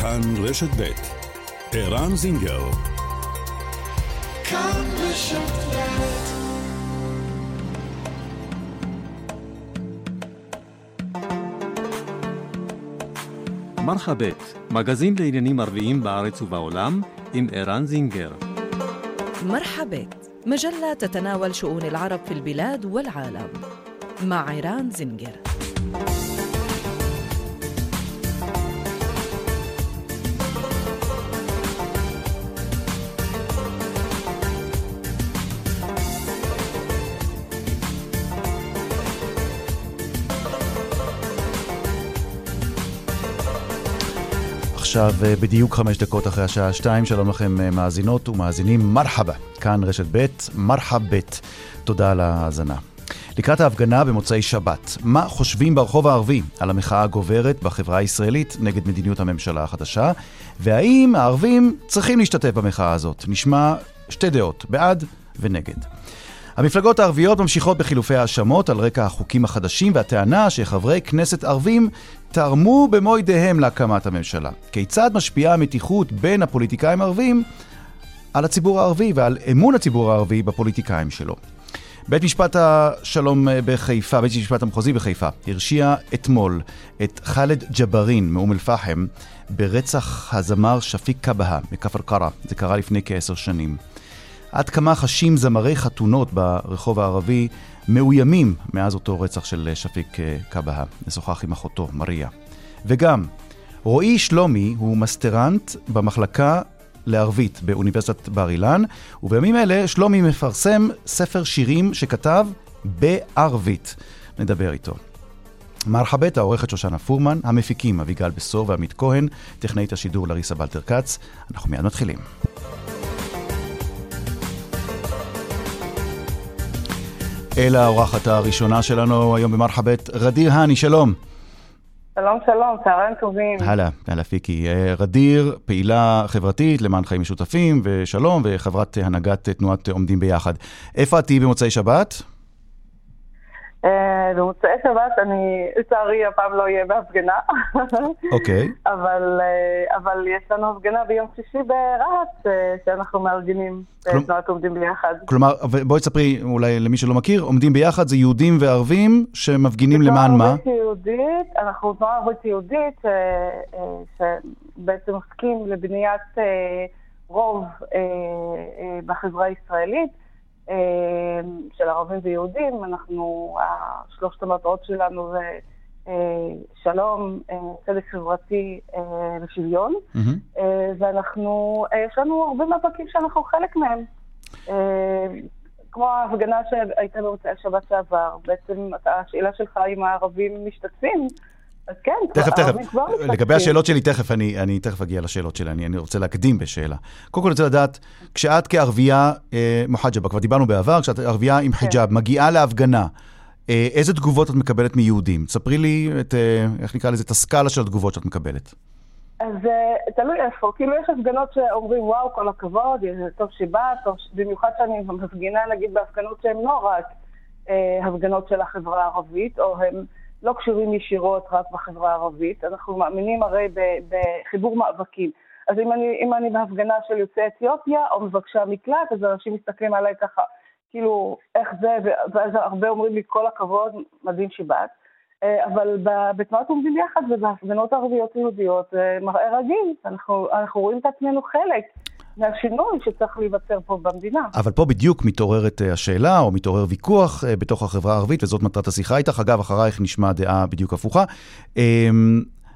כאן רשת ב' ערן זינגר כאן רשת מרחבת, מגזין לעניינים ערביים בארץ ובעולם, עם ערן זינגר. مرحبت مجلة تتناول شؤون العرب في البلاد والعالم مع عيران زنجر עכשיו אה, בדיוק חמש דקות אחרי השעה שתיים, שלום לכם אה, מאזינות ומאזינים, מרחבה, כאן רשת ב', מרחבת, תודה על ההאזנה. לקראת ההפגנה במוצאי שבת, מה חושבים ברחוב הערבי על המחאה הגוברת בחברה הישראלית נגד מדיניות הממשלה החדשה, והאם הערבים צריכים להשתתף במחאה הזאת? נשמע שתי דעות, בעד ונגד. המפלגות הערביות ממשיכות בחילופי האשמות על רקע החוקים החדשים והטענה שחברי כנסת ערבים תרמו במו ידיהם להקמת הממשלה. כיצד משפיעה המתיחות בין הפוליטיקאים הערבים על הציבור הערבי ועל אמון הציבור הערבי בפוליטיקאים שלו? בית משפט השלום בחיפה, בית המשפט המחוזי בחיפה, הרשיע אתמול את חאלד ג'בארין מאום אל-פחם ברצח הזמר שפיק קבהה מכפר קרא. זה קרה לפני כעשר שנים. עד כמה חשים זמרי חתונות ברחוב הערבי מאוימים מאז אותו רצח של שפיק קבהה. נשוחח עם אחותו, מריה. וגם, רועי שלומי הוא מסטרנט במחלקה לערבית באוניברסיטת בר אילן, ובימים אלה שלומי מפרסם ספר שירים שכתב בערבית. נדבר איתו. מרחבת, העורכת שושנה פורמן, המפיקים אביגל בשור ועמית כהן, טכנאית השידור לריסה בלטר כץ. אנחנו מיד מתחילים. אל האורחת הראשונה שלנו היום במרחבת, רדיר האני, שלום. שלום, שלום, צהריים טובים. הלאה, הלאה פיקי. רדיר, פעילה חברתית למען חיים משותפים ושלום, וחברת הנהגת תנועת עומדים ביחד. איפה את תהיי במוצאי שבת? במוצאי שבת אני, לצערי, הפעם לא אהיה בהפגנה. אוקיי. אבל, אבל יש לנו הפגנה ביום שישי ברהט, שאנחנו מארגנים תנועת עומדים ביחד. כלומר, בואי תספרי אולי למי שלא מכיר, עומדים ביחד זה יהודים וערבים שמפגינים למען מה? יהודית, אנחנו תנועה ערבית יהודית, שבעצם עוסקים לבניית רוב בחברה הישראלית. של ערבים ויהודים, אנחנו, שלושת המטרות שלנו זה שלום, צדק חברתי ושוויון, mm-hmm. ואנחנו, יש לנו הרבה מאבקים שאנחנו חלק מהם. כמו ההפגנה שהייתה במוצאי שבת שעבר, בעצם השאלה שלך אם הערבים משתתפים, אז כן, תכף, תכף. לגבי השאלות שלי, תכף, אני, אני תכף אגיע לשאלות שלי, אני, אני רוצה להקדים בשאלה. קודם כל, אני רוצה לדעת, כשאת כערבייה אה, מוחג'בה, כבר דיברנו בעבר, כשאת ערבייה עם חיג'אב, כן. מגיעה להפגנה, אה, איזה תגובות את מקבלת מיהודים? ספרי לי את, אה, איך נקרא לזה, את הסקאלה של התגובות שאת מקבלת. אז תלוי איפה, כאילו יש הפגנות שאומרים וואו, כל הכבוד, טוב שבאת, במיוחד שאני מפגינה נגיד בהפגנות שהן לא רק אה, הפגנות של החברה הערבית, או הן... לא קשורים ישירות רק בחברה הערבית, אנחנו מאמינים הרי בחיבור מאבקים. אז אם אני, אם אני בהפגנה של יוצאי אתיופיה או מבקשי המקלט, אז אנשים מסתכלים עליי ככה, כאילו, איך זה, ואז הרבה אומרים לי כל הכבוד, מדהים שבאת. אבל בתנועת עומדים יחד ובהפגנות ערביות יהודיות זה מראה רגיל, אנחנו, אנחנו רואים את עצמנו חלק. מהשינוי שצריך להיווצר פה במדינה. אבל פה בדיוק מתעוררת השאלה, או מתעורר ויכוח בתוך החברה הערבית, וזאת מטרת השיחה איתך. אגב, אחרייך נשמע דעה בדיוק הפוכה.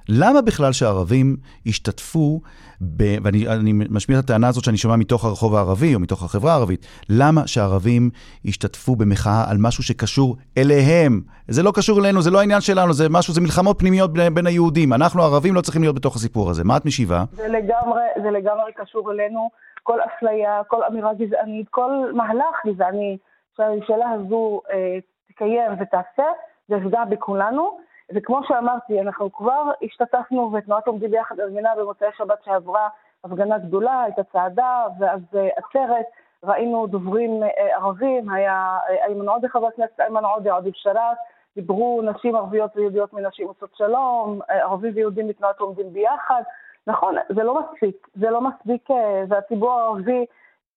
למה בכלל שהערבים ישתתפו, ב, ואני משמיע את הטענה הזאת שאני שומע מתוך הרחוב הערבי או מתוך החברה הערבית, למה שהערבים ישתתפו במחאה על משהו שקשור אליהם? זה לא קשור אלינו, זה לא העניין שלנו, זה משהו, זה מלחמות פנימיות בין, בין היהודים. אנחנו הערבים לא צריכים להיות בתוך הסיפור הזה. מה את משיבה? זה לגמרי, זה לגמרי קשור אלינו. כל אפליה, כל אמירה גזענית, כל מהלך גזעני שהממשלה הזו אה, תקיים ותעשה, זה יפגע בכולנו. וכמו שאמרתי, אנחנו כבר השתתפנו ותנועת עומדים ביחד ארגנה במוצאי שבת שעברה הפגנה גדולה, הייתה צעדה, ואז עצרת, ראינו דוברים ערבים, היה איימן עודה, חבר הכנסת איימן עודה, עודי בשאראת, דיברו נשים ערביות ויהודיות מנשים עושות שלום, ערבים ויהודים מתנועת עומדים ביחד, נכון, זה לא מספיק, זה לא מספיק, אה, והציבור הערבי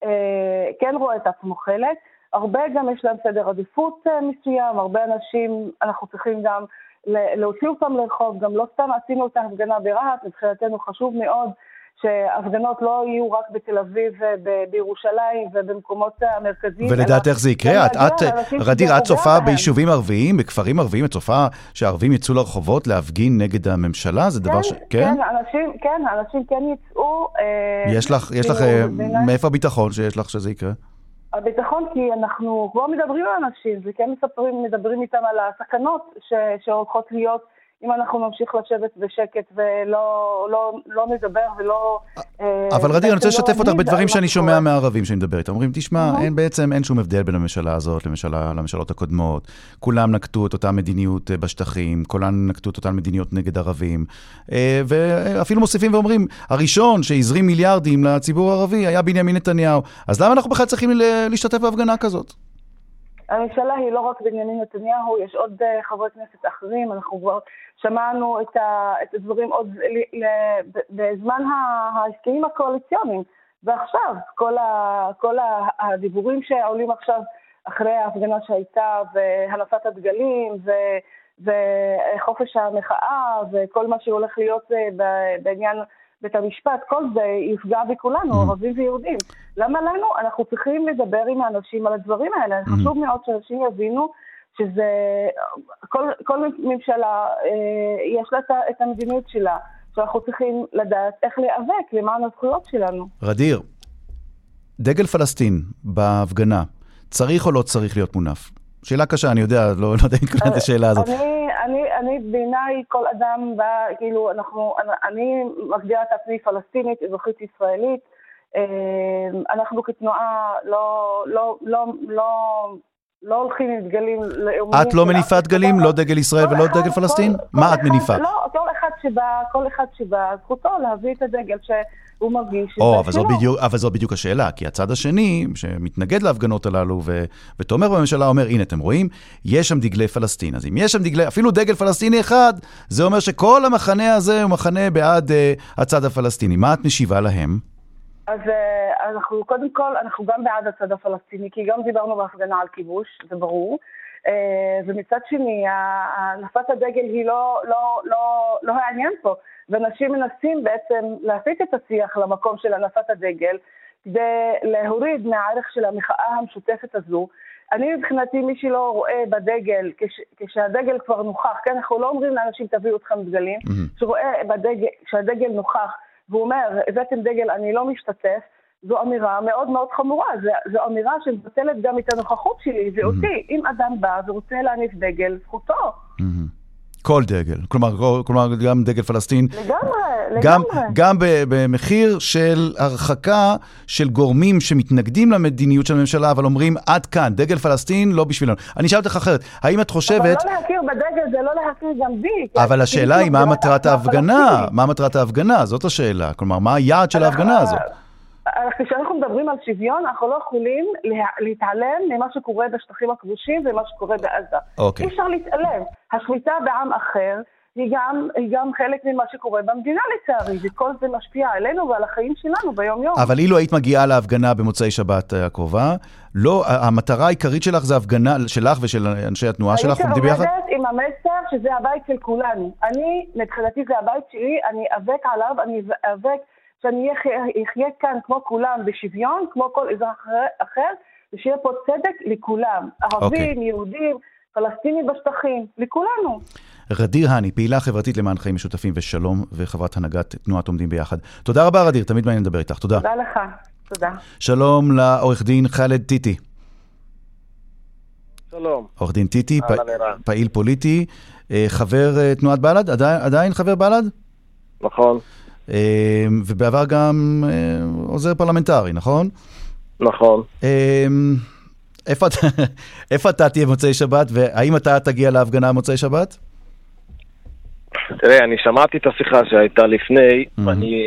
אה, כן רואה את עצמו חלק. הרבה גם יש להם סדר עדיפות אה, מסוים, הרבה אנשים, אנחנו צריכים גם להוציא אותם לרחוב, גם לא סתם עשינו את ההפגנה ברהט, מבחינתנו חשוב מאוד שהפגנות לא יהיו רק בתל אביב ובירושלים ובמקומות המרכזיים. ולדעת איך זה יקרה? את, את, רדיר, את צופה ביישובים ערביים, בכפרים ערביים, את צופה שהערבים יצאו לרחובות להפגין נגד הממשלה? זה דבר כן, ש... כן? כן, אנשים, כן, אנשים כן יצאו. אה, יש לך, יש לך, אה, מאיפה הביטחון שיש לך שזה יקרה? הביטחון כי אנחנו כבר מדברים על אנשים, וכן מספרים, מדברים איתם על הסכנות שהולכות להיות. אם אנחנו נמשיך לשבת בשקט ולא לא, לא נדבר ולא... אה, אבל רדיר, אני רוצה לא לשתף אותך בדברים שאני שומע מהערבים שאני מדבר איתם. אומרים, תשמע, אין בעצם, אין שום הבדל בין הממשלה הזאת לממשלות הקודמות. כולם נקטו את אותה מדיניות אה, בשטחים, כולם נקטו את אותה מדיניות נגד ערבים. אה, ואפילו מוסיפים ואומרים, הראשון שהזרים מיליארדים לציבור הערבי היה בנימין נתניהו. אז למה אנחנו בכלל צריכים להשתתף בהפגנה כזאת? הממשלה היא לא רק בנימין נתניהו, יש עוד חברי כנסת אחרים, אנחנו כבר שמענו את, ה, את הדברים עוד ל, ל, בזמן ההסכמים הקואליציוניים, ועכשיו כל, ה, כל הדיבורים שעולים עכשיו אחרי ההפגנה שהייתה, והנפת הדגלים, ו, וחופש המחאה, וכל מה שהולך להיות אה, בעניין בית המשפט, כל זה יפגע בכולנו, mm-hmm. ערבים ויהודים. למה לנו? אנחנו צריכים לדבר עם האנשים על הדברים האלה. Mm-hmm. חשוב מאוד שאנשים יבינו שזה, כל, כל ממשלה אה, יש לה את המדיניות שלה, שאנחנו צריכים לדעת איך להיאבק למען הזכויות שלנו. רדיר, דגל פלסטין בהפגנה, צריך או לא צריך להיות מונף? שאלה קשה, אני יודע, לא, לא יודע אם התכוונת השאלה הזאת. אני, אני, בעיניי כל אדם בא, כאילו, אנחנו, אני מגדירה את עצמי פלסטינית, אזרחית ישראלית. אה, אנחנו כתנועה לא, לא, לא, לא לא הולכים עם דגלים לאומיים. את לא מניפה דגלים? לא דגל ישראל ולא דגל פלסטין? מה את מניפה? לא, כל אחד שבא, כל אחד שבא, זכותו להביא את הדגל שהוא מרגיש שזה או, אבל זו, בדיוק, אבל זו בדיוק השאלה, כי הצד השני, שמתנגד להפגנות הללו ו, ותומך בממשלה, אומר, הנה, אתם רואים, יש שם דגלי פלסטין. אז אם יש שם דגלי, אפילו דגל פלסטיני אחד, זה אומר שכל המחנה הזה הוא מחנה בעד uh, הצד הפלסטיני. מה את משיבה להם? אז אה, אנחנו קודם כל, אנחנו גם בעד הצד הפלסטיני, כי גם דיברנו בהפגנה על כיבוש, זה ברור. אה, ומצד שני, הנפת הדגל היא לא, לא, לא, לא העניין פה. ואנשים מנסים בעצם להסיט את השיח למקום של הנפת הדגל, כדי להוריד מהערך של המחאה המשותפת הזו. אני מבחינתי, מי שלא רואה בדגל, כש, כשהדגל כבר נוכח, כן, אנחנו לא אומרים לאנשים תביאו אתכם דגלים, mm-hmm. שרואה בדגל, כשהדגל נוכח, והוא אומר, הבאתם דגל, אני לא משתתף, זו אמירה מאוד מאוד חמורה, זו, זו אמירה שמבטלת גם את הנוכחות שלי ואותי. Mm-hmm. אם אדם בא ורוצה להניף דגל, זכותו. Mm-hmm. כל דגל, כלומר, כלומר גם דגל פלסטין. לגמרי, גם, לגמרי. גם במחיר של הרחקה של גורמים שמתנגדים למדיניות של הממשלה, אבל אומרים, עד כאן, דגל פלסטין לא בשבילנו. אני אשאל אותך אחרת, האם את חושבת... אבל לא להכיר בדגל זה לא להכיר גם בי. אבל השאלה היא, מה מטרת ההפגנה? מה מטרת ההפגנה? זאת השאלה. כלומר, מה היעד של ההפגנה הזאת? כשאנחנו מדברים על שוויון, אנחנו לא יכולים להתעלם ממה שקורה בשטחים הכבושים ומה שקורה בעזה. אוקיי. אי אפשר להתעלם. השליטה בעם אחר היא גם, היא גם חלק ממה שקורה במדינה לצערי, וכל זה משפיע עלינו ועל החיים שלנו ביום-יום. אבל אילו היית מגיעה להפגנה במוצאי שבת אה, הקרובה, לא, המטרה העיקרית שלך זה הפגנה שלך ושל אנשי התנועה שלך, עומדים ביחד? הייתי עומדת עם המסר שזה הבית של כולנו. אני, מבחינתי זה הבית שלי, אני איאבק עליו, אני איאבק... שאני אחיה כאן כמו כולם בשוויון, כמו כל אזרח אחר, ושיהיה פה צדק לכולם. ערבים, okay. אוקיי. יהודים, פלסטינים בשטחים, לכולנו. רדיר האני, פעילה חברתית למען חיים משותפים ושלום, וחברת הנהגת תנועת עומדים ביחד. תודה רבה, רדיר, תמיד מעניין לדבר איתך. תודה. תודה לך, תודה. שלום לעורך דין חאלד טיטי. שלום. עורך דין טיטי, פ... פעיל פוליטי, אה, חבר אה, תנועת בל"ד, עדיין, עדיין חבר בל"ד? נכון. אמ, ובעבר גם אה, עוזר פרלמנטרי, נכון? נכון. אמ, איפה, איפה אתה תהיה במוצאי שבת, והאם אתה תגיע להפגנה במוצאי שבת? תראה, אני שמעתי את השיחה שהייתה לפני, אמהם. ואני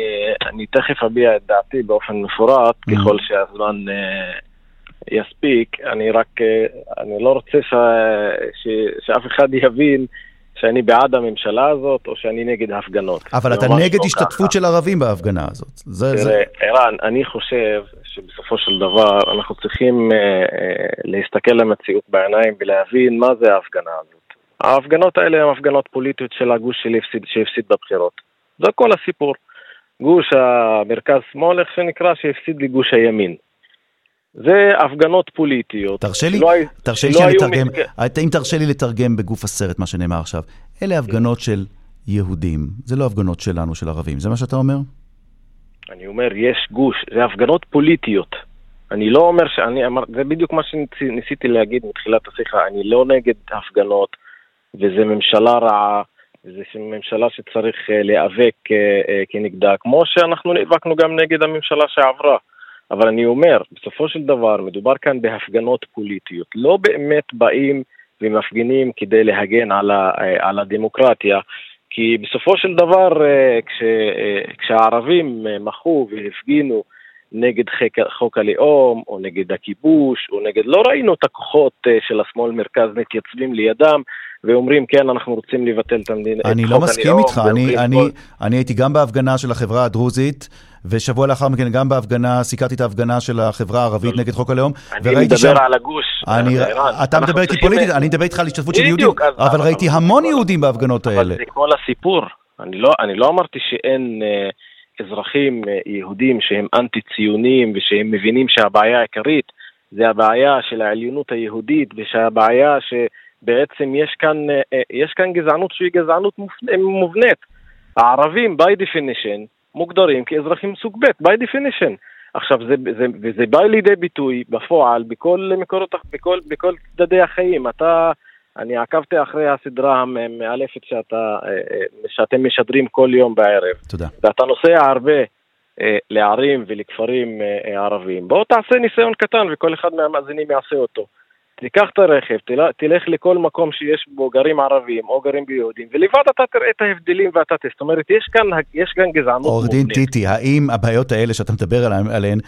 אני תכף אביע את דעתי באופן מפורט, אמהם. ככל שהזמן אה, יספיק. אני רק, אה, אני לא רוצה ש, ש, שאף אחד יבין שאני בעד הממשלה הזאת, או שאני נגד ההפגנות. אבל אתה נגד לא השתתפות ככה. של ערבים בהפגנה הזאת. זה, זה... תראה, ערן, אני חושב שבסופו של דבר אנחנו צריכים אה, אה, להסתכל למציאות בעיניים ולהבין מה זה ההפגנה הזאת. ההפגנות האלה הן הפגנות פוליטיות של הגוש שלי הפסיד, שהפסיד בבחירות. זה כל הסיפור. גוש המרכז-שמאל, איך שנקרא, שהפסיד לגוש הימין. זה הפגנות פוליטיות. תרשה לי, הי- תרשה לי שלא היו לתרגם, מתק- אם תרשה לי לתרגם בגוף הסרט מה שנאמר עכשיו, אלה הפגנות של יהודים, זה לא הפגנות שלנו, של ערבים, זה מה שאתה אומר? אני אומר, יש גוש, זה הפגנות פוליטיות. אני לא אומר שאני אמר, זה בדיוק מה שניסיתי להגיד מתחילת השיחה, אני לא נגד הפגנות, וזה ממשלה רעה, וזה ממשלה שצריך אה, להיאבק אה, אה, כנגדה, כמו שאנחנו נאבקנו גם נגד הממשלה שעברה. אבל אני אומר, בסופו של דבר מדובר כאן בהפגנות פוליטיות. לא באמת באים ומפגינים כדי להגן על, ה, אה, על הדמוקרטיה, כי בסופו של דבר אה, כש, אה, כשהערבים מחו והפגינו נגד חוק הלאום, או נגד הכיבוש, או נגד... לא ראינו את הכוחות של השמאל מרכז מתייצבים לידם ואומרים, כן, אנחנו רוצים לבטל את המדינה, אני לא מסכים איתך, אני, אני, כל- אני הייתי גם בהפגנה של החברה הדרוזית, ושבוע לאחר מכן גם בהפגנה, סיקרתי את ההפגנה של החברה הערבית נגד חוק הלאום, אני מדבר שם... על הגוש. אני, אתה מדבר איתי פוליטית, אני מדבר איתך על השתתפות של יהודים, אבל אבל- ראיתי המון יהודים בהפגנות אבל האלה. זה כל הסיפור. אני לא, אני לא אמרתי שאין אה, אזרחים אה, יהודים שהם אנטי-ציונים ושהם מבינים שהבעיה העיקרית זה הבעיה של העליונות היהודית ושהבעיה שבעצם יש כאן, אה, אה, יש כאן גזענות שהיא גזענות מובנית. הערבים, by definition, מוגדרים כאזרחים סוג ב', by definition. עכשיו, זה, זה, וזה בא לידי ביטוי בפועל בכל מקורות, בכל, בכל צדדי החיים. אתה, אני עקבתי אחרי הסדרה המאלפת שאתה, אה, אה, שאתם משדרים כל יום בערב, תודה. ואתה נוסע הרבה אה, לערים ולכפרים אה, אה, ערביים. בוא תעשה ניסיון קטן וכל אחד מהמאזינים יעשה אותו. תיקח את הרכב, תל- תלך לכל מקום שיש בו גרים ערבים או גרים ביהודים, ולבד אתה תראה את ההבדלים ואתה תראה. זאת אומרת, יש כאן, יש כאן גזענות עורך דין. טיטי, האם הבעיות האלה שאתה מדבר עליהן, עליהן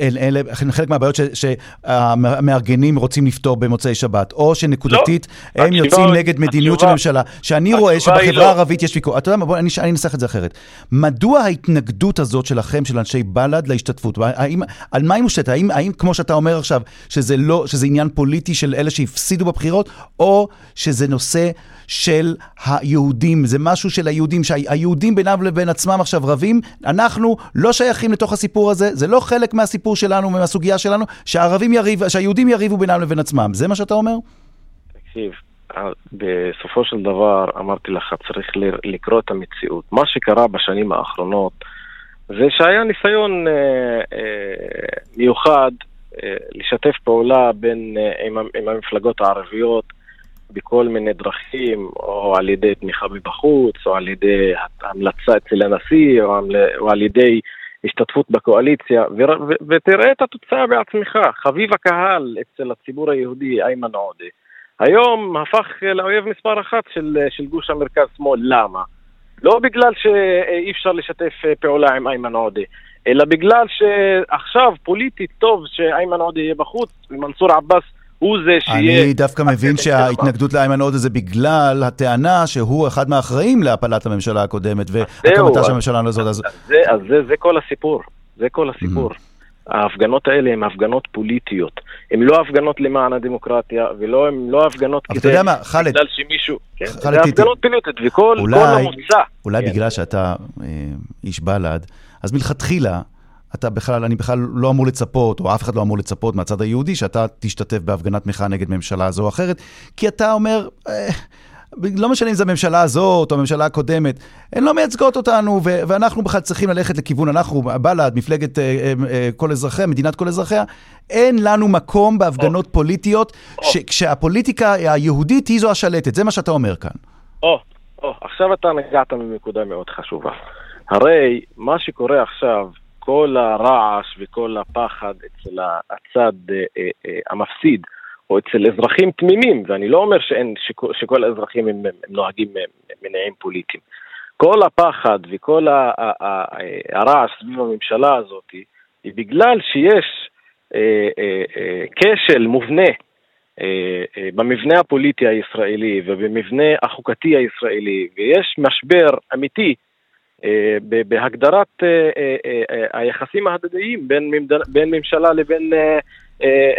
אל- אלה חלק מהבעיות שהמארגנים רוצים לפתור במוצאי שבת, או שנקודתית לא. הם יוצאים נגד מדיניות של הממשלה, שאני רואה שבחברה לא. הערבית יש ויכוח. אתה יודע מה, בוא אני אנסח את זה אחרת. מדוע ההתנגדות הזאת שלכם, של אנשי בל"ד, להשתתפות? האם, על מה היא מושתתת? האם, האם, כמו שאתה אומר עכשיו, שזה לא, שזה עניין פוליטי של אלה שהפסידו בבחירות, או שזה נושא של היהודים, זה משהו של היהודים, שהיהודים בינם לבין עצמם עכשיו רבים, אנחנו לא שייכים לתוך הסיפור הזה, זה לא חלק מהסיפור שלנו, מהסוגיה שלנו, שהערבים יריב, שהיהודים יריבו בינם לבין עצמם. זה מה שאתה אומר? תקשיב, אה, בסופו של דבר, אמרתי לך, צריך לקרוא את המציאות. מה שקרה בשנים האחרונות זה שהיה ניסיון אה, אה, מיוחד לשתף פעולה בין, אה, עם, עם המפלגות הערביות בכל מיני דרכים, או על ידי תמיכה מבחוץ, או על ידי המלצה אצל הנשיא, או, או על ידי השתתפות בקואליציה, ור- ו- ותראה את התוצאה בעצמך. חביב הקהל אצל הציבור היהודי, איימן עודה. היום הפך לאויב מספר אחת של, של גוש המרכז-שמאל. למה? לא בגלל שאי אפשר לשתף פעולה עם איימן עודה, אלא בגלל שעכשיו פוליטית טוב שאיימן עודה יהיה בחוץ ומנסור עבאס הוא זה שיהיה... אני דווקא מבין שההתנגדות לאיימן עודה זה בגלל הטענה שהוא אחד מהאחראים להפלת הממשלה הקודמת והקמתה של הממשלה הזאת. אז זה, כל הסיפור, זה כל הסיפור. ההפגנות האלה הן הפגנות פוליטיות. הן לא הפגנות למען הדמוקרטיה, ולא הן לא הפגנות אבל אתה יודע מה, חאלד, בגלל שמישהו... כן, זה הפגנות פוליטיות, וכל המוצא. אולי כן. בגלל שאתה אה, איש בל"ד, אז מלכתחילה, אתה בכלל, אני בכלל לא אמור לצפות, או אף אחד לא אמור לצפות מהצד היהודי, שאתה תשתתף בהפגנת מחאה נגד ממשלה זו או אחרת, כי אתה אומר, אה, לא משנה אם זו הממשלה הזאת או הממשלה הקודמת, הן לא מייצגות אותנו, ו- ואנחנו בכלל צריכים ללכת לכיוון, אנחנו, בל"ד, מפלגת אה, אה, אה, כל אזרחיה, מדינת כל אזרחיה, אין לנו מקום בהפגנות פוליטיות, ש- כשהפוליטיקה היהודית היא זו השלטת, זה מה שאתה אומר כאן. או, או, עכשיו אתה נגעת בנקודה מאוד חשובה. הרי מה שקורה עכשיו, כל הרעש וכל הפחד אצל הצד אה, אה, אה, המפסיד, או אצל אזרחים תמימים, ואני לא אומר שאין, שכל, שכל האזרחים הם, הם נוהגים מניעים פוליטיים. כל הפחד וכל ה, ה, ה, הרעש סביב הממשלה הזאת, היא בגלל שיש אה, אה, אה, כשל מובנה אה, אה, במבנה הפוליטי הישראלי ובמבנה החוקתי הישראלי, ויש משבר אמיתי אה, בהגדרת היחסים ההדדיים בין, בין ממשלה לבין,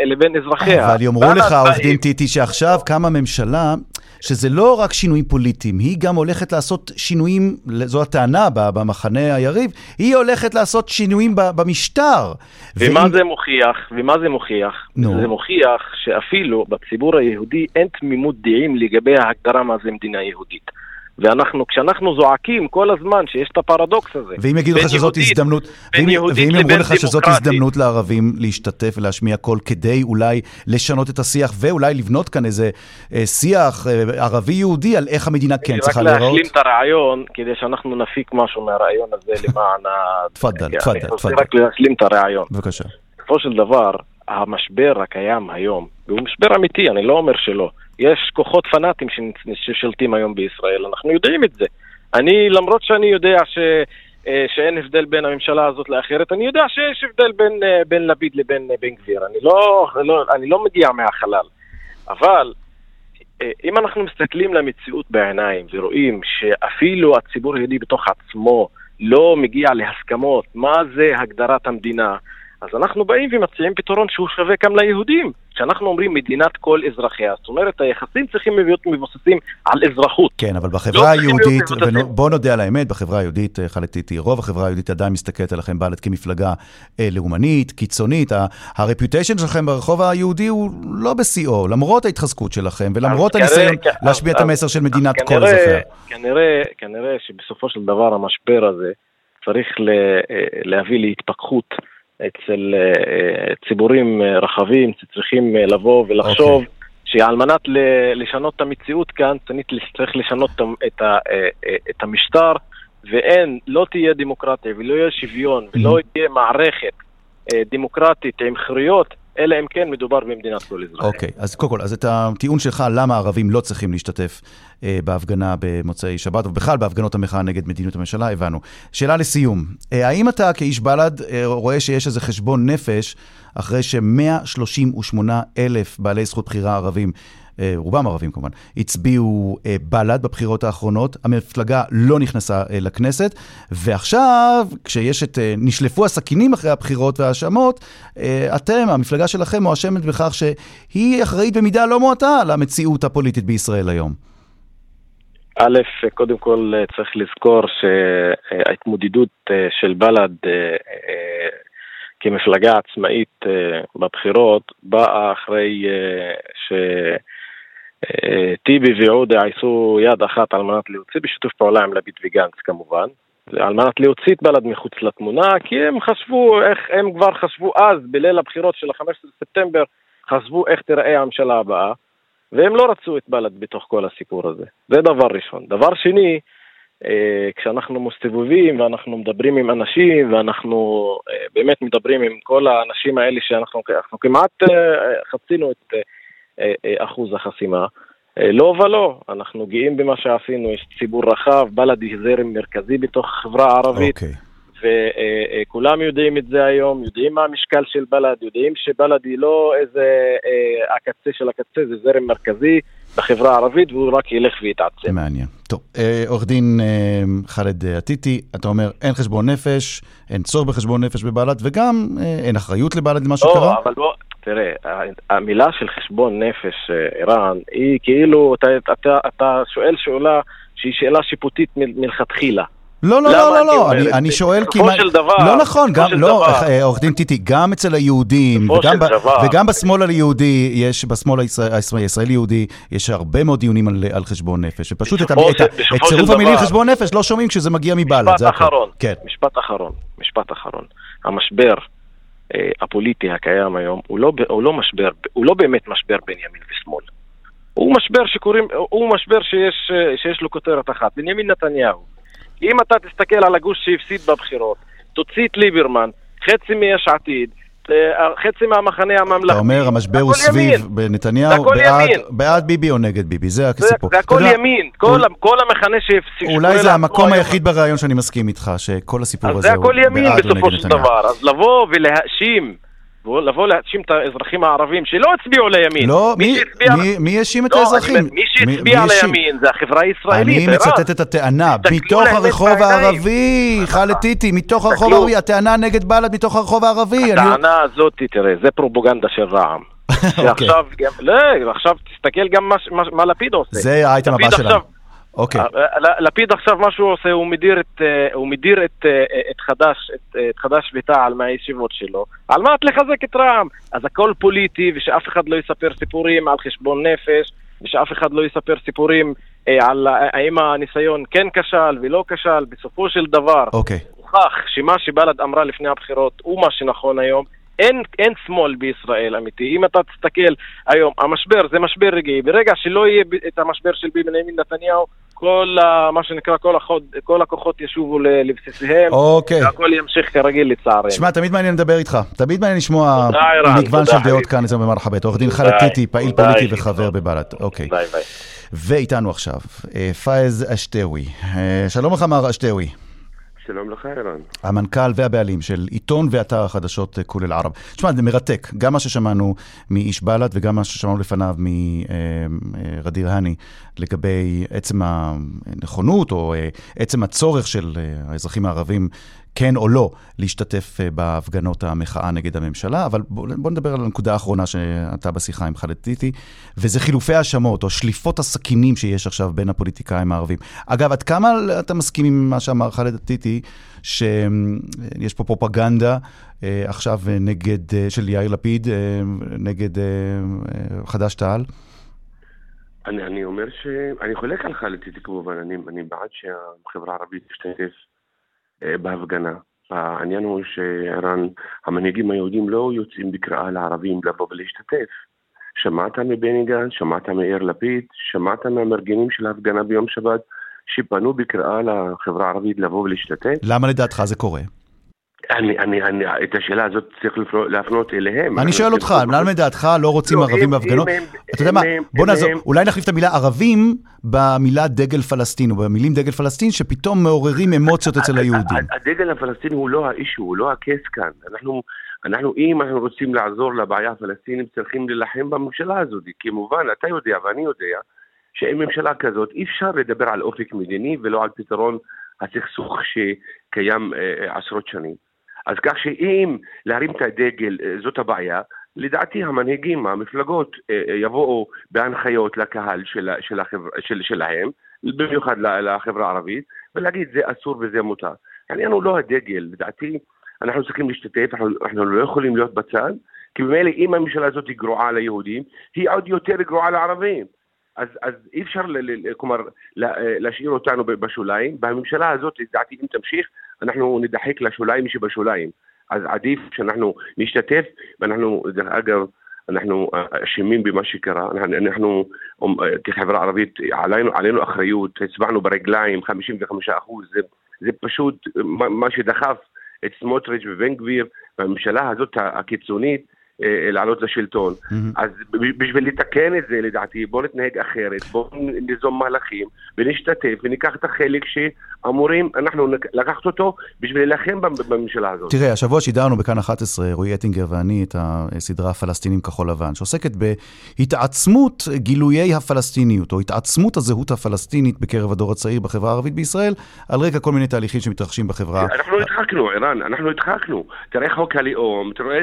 לבין אזרחיה. אבל יאמרו לך, עורך דין טיטי, שעכשיו קמה ממשלה שזה לא רק שינויים פוליטיים, היא גם הולכת לעשות שינויים, זו הטענה במחנה היריב, היא הולכת לעשות שינויים במשטר. ומה ואם... זה מוכיח? ומה זה מוכיח? נו. זה מוכיח שאפילו בציבור היהודי אין תמימות דעים לגבי ההגדרה מה זה מדינה יהודית. ואנחנו, כשאנחנו זועקים כל הזמן שיש את הפרדוקס הזה. ואם יגידו לך שזאת הזדמנות, ואם, ואם יאמרו לך שזאת הזדמנות לערבים להשתתף ולהשמיע קול כדי אולי לשנות את השיח ואולי לבנות כאן איזה אה, שיח אה, ערבי-יהודי על איך המדינה כן צריכה להיראות? רק להשלים את הרעיון, כדי שאנחנו נפיק משהו מהרעיון הזה למען ה... תפאדל, תפאדל, תפאדל. אני רוצה רק להשלים את הרעיון. בבקשה. בסופו של דבר, המשבר הקיים היום, והוא משבר אמיתי, אני לא אומר שלא. יש כוחות פנאטים ששולטים היום בישראל, אנחנו יודעים את זה. אני, למרות שאני יודע ש... אה, שאין הבדל בין הממשלה הזאת לאחרת, אני יודע שיש הבדל בין, אה, בין לפיד לבין אה, בן גביר, אני לא, לא, אני לא מגיע מהחלל. אבל אם אנחנו מסתכלים למציאות בעיניים ורואים שאפילו הציבור היהודי בתוך עצמו לא מגיע להסכמות מה זה הגדרת המדינה, אז אנחנו באים ומציעים פתרון שהוא שווה גם ליהודים. כשאנחנו אומרים מדינת כל אזרחיה, זאת אומרת היחסים צריכים להיות מבוססים על אזרחות. כן, אבל בחברה לא היהודית, בואו נודה על האמת, בחברה היהודית, אה, חלק איתי, רוב החברה היהודית עדיין מסתכלת עליכם בל"ד כמפלגה אה, לאומנית, קיצונית. הרפיוטיישן שלכם ברחוב היהודי הוא לא בשיאו, למרות ההתחזקות שלכם ולמרות הניסיון להשמיע את המסר של מדינת כל אזרחיה. כנראה, כנראה שבסופו של דבר המשבר הזה צריך אה, להביא להתפכחות. אצל אה, ציבורים אה, רחבים שצריכים אה, לבוא ולחשוב okay. אוקיי. שעל מנת לשנות את המציאות כאן צריך לשנות את, את המשטר ואין, לא תהיה דמוקרטיה ולא יהיה שוויון ולא. תהיה מערכת דמוקרטית עם חירויות אלא אם כן מדובר במדינת כל אזרחיה. אוקיי, okay, אז קודם כל, אז את הטיעון שלך למה הערבים לא צריכים להשתתף אה, בהפגנה במוצאי שבת, ובכלל בהפגנות המחאה נגד מדיניות הממשלה, הבנו. שאלה לסיום, אה, האם אתה כאיש בל"ד אה, רואה שיש איזה חשבון נפש אחרי ש-138 אלף בעלי זכות בחירה ערבים רובם ערבים כמובן, הצביעו אה, בל"ד בבחירות האחרונות, המפלגה לא נכנסה אה, לכנסת, ועכשיו, כשיש את, נשלפו הסכינים אחרי הבחירות וההאשמות, אתם, המפלגה שלכם, מואשמת בכך שהיא אחראית במידה לא מועטה למציאות הפוליטית בישראל היום. א', קודם כל צריך לזכור שההתמודדות של בל"ד כמפלגה עצמאית בבחירות באה אחרי ש... טיבי ועודה עשו יד אחת על מנת להוציא בשיתוף פעולה עם לפיד וגנץ כמובן, על מנת להוציא את בל"ד מחוץ לתמונה, כי הם חשבו, איך הם כבר חשבו אז, בליל הבחירות של ה-15 בספטמבר, חשבו איך תיראה הממשלה הבאה, והם לא רצו את בל"ד בתוך כל הסיפור הזה. זה דבר ראשון. דבר שני, אה, כשאנחנו מסתובבים ואנחנו מדברים עם אנשים ואנחנו אה, באמת מדברים עם כל האנשים האלה שאנחנו כמעט אה, חצינו את אה, אה, אחוז החסימה. אה, לא ולא, אנחנו גאים במה שעשינו, יש ציבור רחב, בל"ד היא זרם מרכזי בתוך החברה הערבית. Okay. אוקיי. וכולם יודעים את זה היום, יודעים מה המשקל של בל"ד, יודעים שבל"ד היא לא איזה אה, הקצה של הקצה, זה זרם מרכזי בחברה הערבית והוא רק ילך ויתעצם. מעניין. טוב, אה, עורך דין אה, חאלד עתיטי, אתה אומר אין חשבון נפש, אין צורך בחשבון נפש בבל"ד וגם אה, אין אחריות לבל"ד למה לא, שקרה? לא, אבל בוא... תראה, המילה של חשבון נפש, אה, ערן, היא כאילו, אתה, אתה, אתה שואל שאלה שהיא שאלה שיפוטית מלכתחילה. לא, לא, לא, לא, לא, אני, אני שואל כי... בסופו של דבר... לא נכון, גם, לא, אה, עורך דין טיטי, גם אצל היהודים, וגם, ב, וגם בשמאל היהודי, יש, בשמאל הישראלי-יהודי, יש הרבה מאוד דיונים על, על חשבון נפש, ופשוט את, את, את צירוף המילים חשבון נפש לא שומעים כשזה מגיע מבל"ד, זה הכול. משפט אחרון, כן. משפט אחרון, משפט אחרון. המשבר אה, הפוליטי הקיים היום הוא לא, הוא לא משבר, הוא לא באמת משבר בין ימין ושמאל. הוא משבר שקוראים, הוא משבר שיש, אה, שיש לו כותרת אחת, בנימין נתניהו. אם אתה תסתכל על הגוש שהפסיד בבחירות, תוציא את ליברמן, חצי מיש עתיד, אה, חצי מהמחנה הממלכתי. אתה אומר, המשבר הוא סביב בנתניהו, בעד, בעד ביבי או נגד ביבי, זה הסיפור. זה הכל ימין, כל, כל המחנה שהפסיק. אולי זה המקום היחיד בריאיון שאני מסכים איתך, שכל הסיפור הזה הוא בעד או נגד נתניהו. אז זה הכל ימין בסופו של דבר, אז לבוא ולהאשים לבוא להאשים את האזרחים הערבים שלא הצביעו לימין. לא, מי- שהצביע- מי- מי האשים את לא, האזרחים? מי שהצביע? לימין זה החברה הישראלית. אני. מצטט את הטענה, מתוך הרחוב. הערבי, חאלד טיטי, מתוך הרחוב. הערבי, הטענה נגד בל"ד מתוך הרחוב הערבי. הטענה הזאת, תראה, זה פרופוגנדה של רע"מ. אוקיי. שעכשיו, גם- לא, עכשיו תסתכל גם מה לפיד עושה. זה האייטם הבא שלנו. אוקיי. אה, ל- לפיד עכשיו מה שהוא עושה, הוא מדיר את, אה, הוא מדיר את, אה, את חד"ש, את, אה, את חד"ש ותע"ל מהישיבות שלו, על מנת לחזק את רע"מ. אז הכל פוליטי, ושאף אחד לא יספר סיפורים על חשבון נפש, ושאף אחד לא יספר סיפורים אה, על האם הניסיון כן כשל ולא כשל. בסופו של דבר, אוקיי. הוכח שמה שבל"ד אמרה לפני הבחירות הוא מה שנכון היום. אין, אין שמאל בישראל אמיתי. אם אתה תסתכל היום, המשבר זה משבר רגעי. ברגע שלא יהיה את המשבר של בנימין נתניהו, כל ה, מה שנקרא, כל, החוד, כל הכוחות ישובו לבסיסיהם, אוקיי. והכל ימשיך כרגיל לצערנו. תשמע, תמיד מעניין לדבר איתך. תמיד מעניין לשמוע תודה, מגוון תודה, של דעות. כאן אצלנו במרחבת. עורך דין ביי. טיטי, פעיל פוליטי. וחבר בבל"ד. אוקיי. ואיתנו עכשיו, אה, פאיז אשתאוי. אה, שלום לך, מר אשתאוי. שלום לך, ערן. המנכ"ל והבעלים של עיתון ואתר החדשות אה, כול אל-ערב. תשמע, זה מרתק, גם מה ששמענו מאיש בל"ד וגם מה ששמענו לפניו מרדיר האני לגבי עצם הנכונות או אה, עצם הצורך של אה, האזרחים הערבים, כן או לא, להשתתף אה, בהפגנות המחאה נגד הממשלה, אבל בוא, בוא נדבר על הנקודה האחרונה שאתה בשיחה עם חאלד טיטי, וזה חילופי האשמות או שליפות הסכינים שיש עכשיו בין הפוליטיקאים הערבים. אגב, עד כמה אתה מסכים עם מה שאמר חאלד טיטי, שיש פה פרופגנדה אה, עכשיו נגד, אה, של יאיר לפיד, נגד חד"ש-תע"ל? אני, אני אומר ש... אני חולק עליך לטיטי כמובן, אני, אני בעד שהחברה הערבית תשתתף בהפגנה. העניין הוא שערן, המנהיגים היהודים לא יוצאים בקריאה לערבים לבוא ולהשתתף. שמעת מבני גנץ, שמעת מיאיר לפיד, שמעת מהמארגנים של ההפגנה ביום שבת, שפנו בקריאה לחברה הערבית לבוא ולהשתתף? למה לדעתך זה קורה? אני, אני, אני, את השאלה הזאת צריך להפנות אליהם. אני שואל אותך, למה לדעתך לא רוצים לא, ערבים בהפגנות? אתה יודע מה, בוא נעזור, אולי נחליף את המילה ערבים במילה דגל פלסטין, או במילים דגל פלסטין, שפתאום מעוררים אמוציות אצל היהודים. הדגל הפלסטיני הוא לא האישו, הוא לא הקייס כאן. אנחנו, אנחנו, אם אנחנו רוצים לעזור לבעיה הפלסטינית, צריכים להילחם בממשלה הזאת. כמובן, אתה יודע ואני יודע, שעם ממשלה כזאת אי אפשר לדבר על אופק מדיני ולא על פתרון הסכסוך שקיים אה, עשרות שנים. אז כך שאם להרים את הדגל אה, זאת הבעיה, לדעתי המנהיגים, המפלגות, אה, אה, יבואו בהנחיות לקהל של, של החבר, של, שלהם, במיוחד לחברה הערבית, ולהגיד זה אסור וזה מותר. העניין הוא לא הדגל, לדעתי אנחנו צריכים להשתתף, אנחנו, אנחנו לא יכולים להיות בצד, כי ממילא אם הממשלה הזאת היא גרועה ליהודים, היא עוד יותר גרועה לערבים. אז, אז אי אפשר, כלומר, לה, להשאיר אותנו בשוליים. בממשלה הזאת, לדעתי, אם תמשיך, אנחנו נדחק לשוליים שבשוליים. אז עדיף שאנחנו נשתתף, ואנחנו, דרך אגב, אנחנו אשמים במה שקרה. אנחנו, כחברה ערבית, עלינו, עלינו אחריות, הצבענו ברגליים, 55 אחוז, זה, זה פשוט מה, שדחף את סמוטריץ' ובן גביר, והממשלה הזאת הקיצונית, אה, לעלות לשלטון. אז ב- בשביל לתקן את זה, לדעתי, בואו נתנהג אחרת, בואו ניזום מהלכים ונשתתף וניקח את החלק שאמורים, אנחנו לקחת אותו בשביל להילחם במ- בממשלה הזאת. תראה, השבוע שידרנו בכאן 11, רועי אטינגר ואני, את הסדרה פלסטינים כחול לבן, שעוסקת בהתעצמות גילויי הפלסטיניות, או התעצמות הזהות הפלסטינית בקרב הדור הצעיר בחברה הערבית בישראל, על רקע כל מיני תהליכים שמתרחשים בחברה. אנחנו הדחקנו, ערן, אנחנו הדחקנו. תראה חוק הלאום, תראה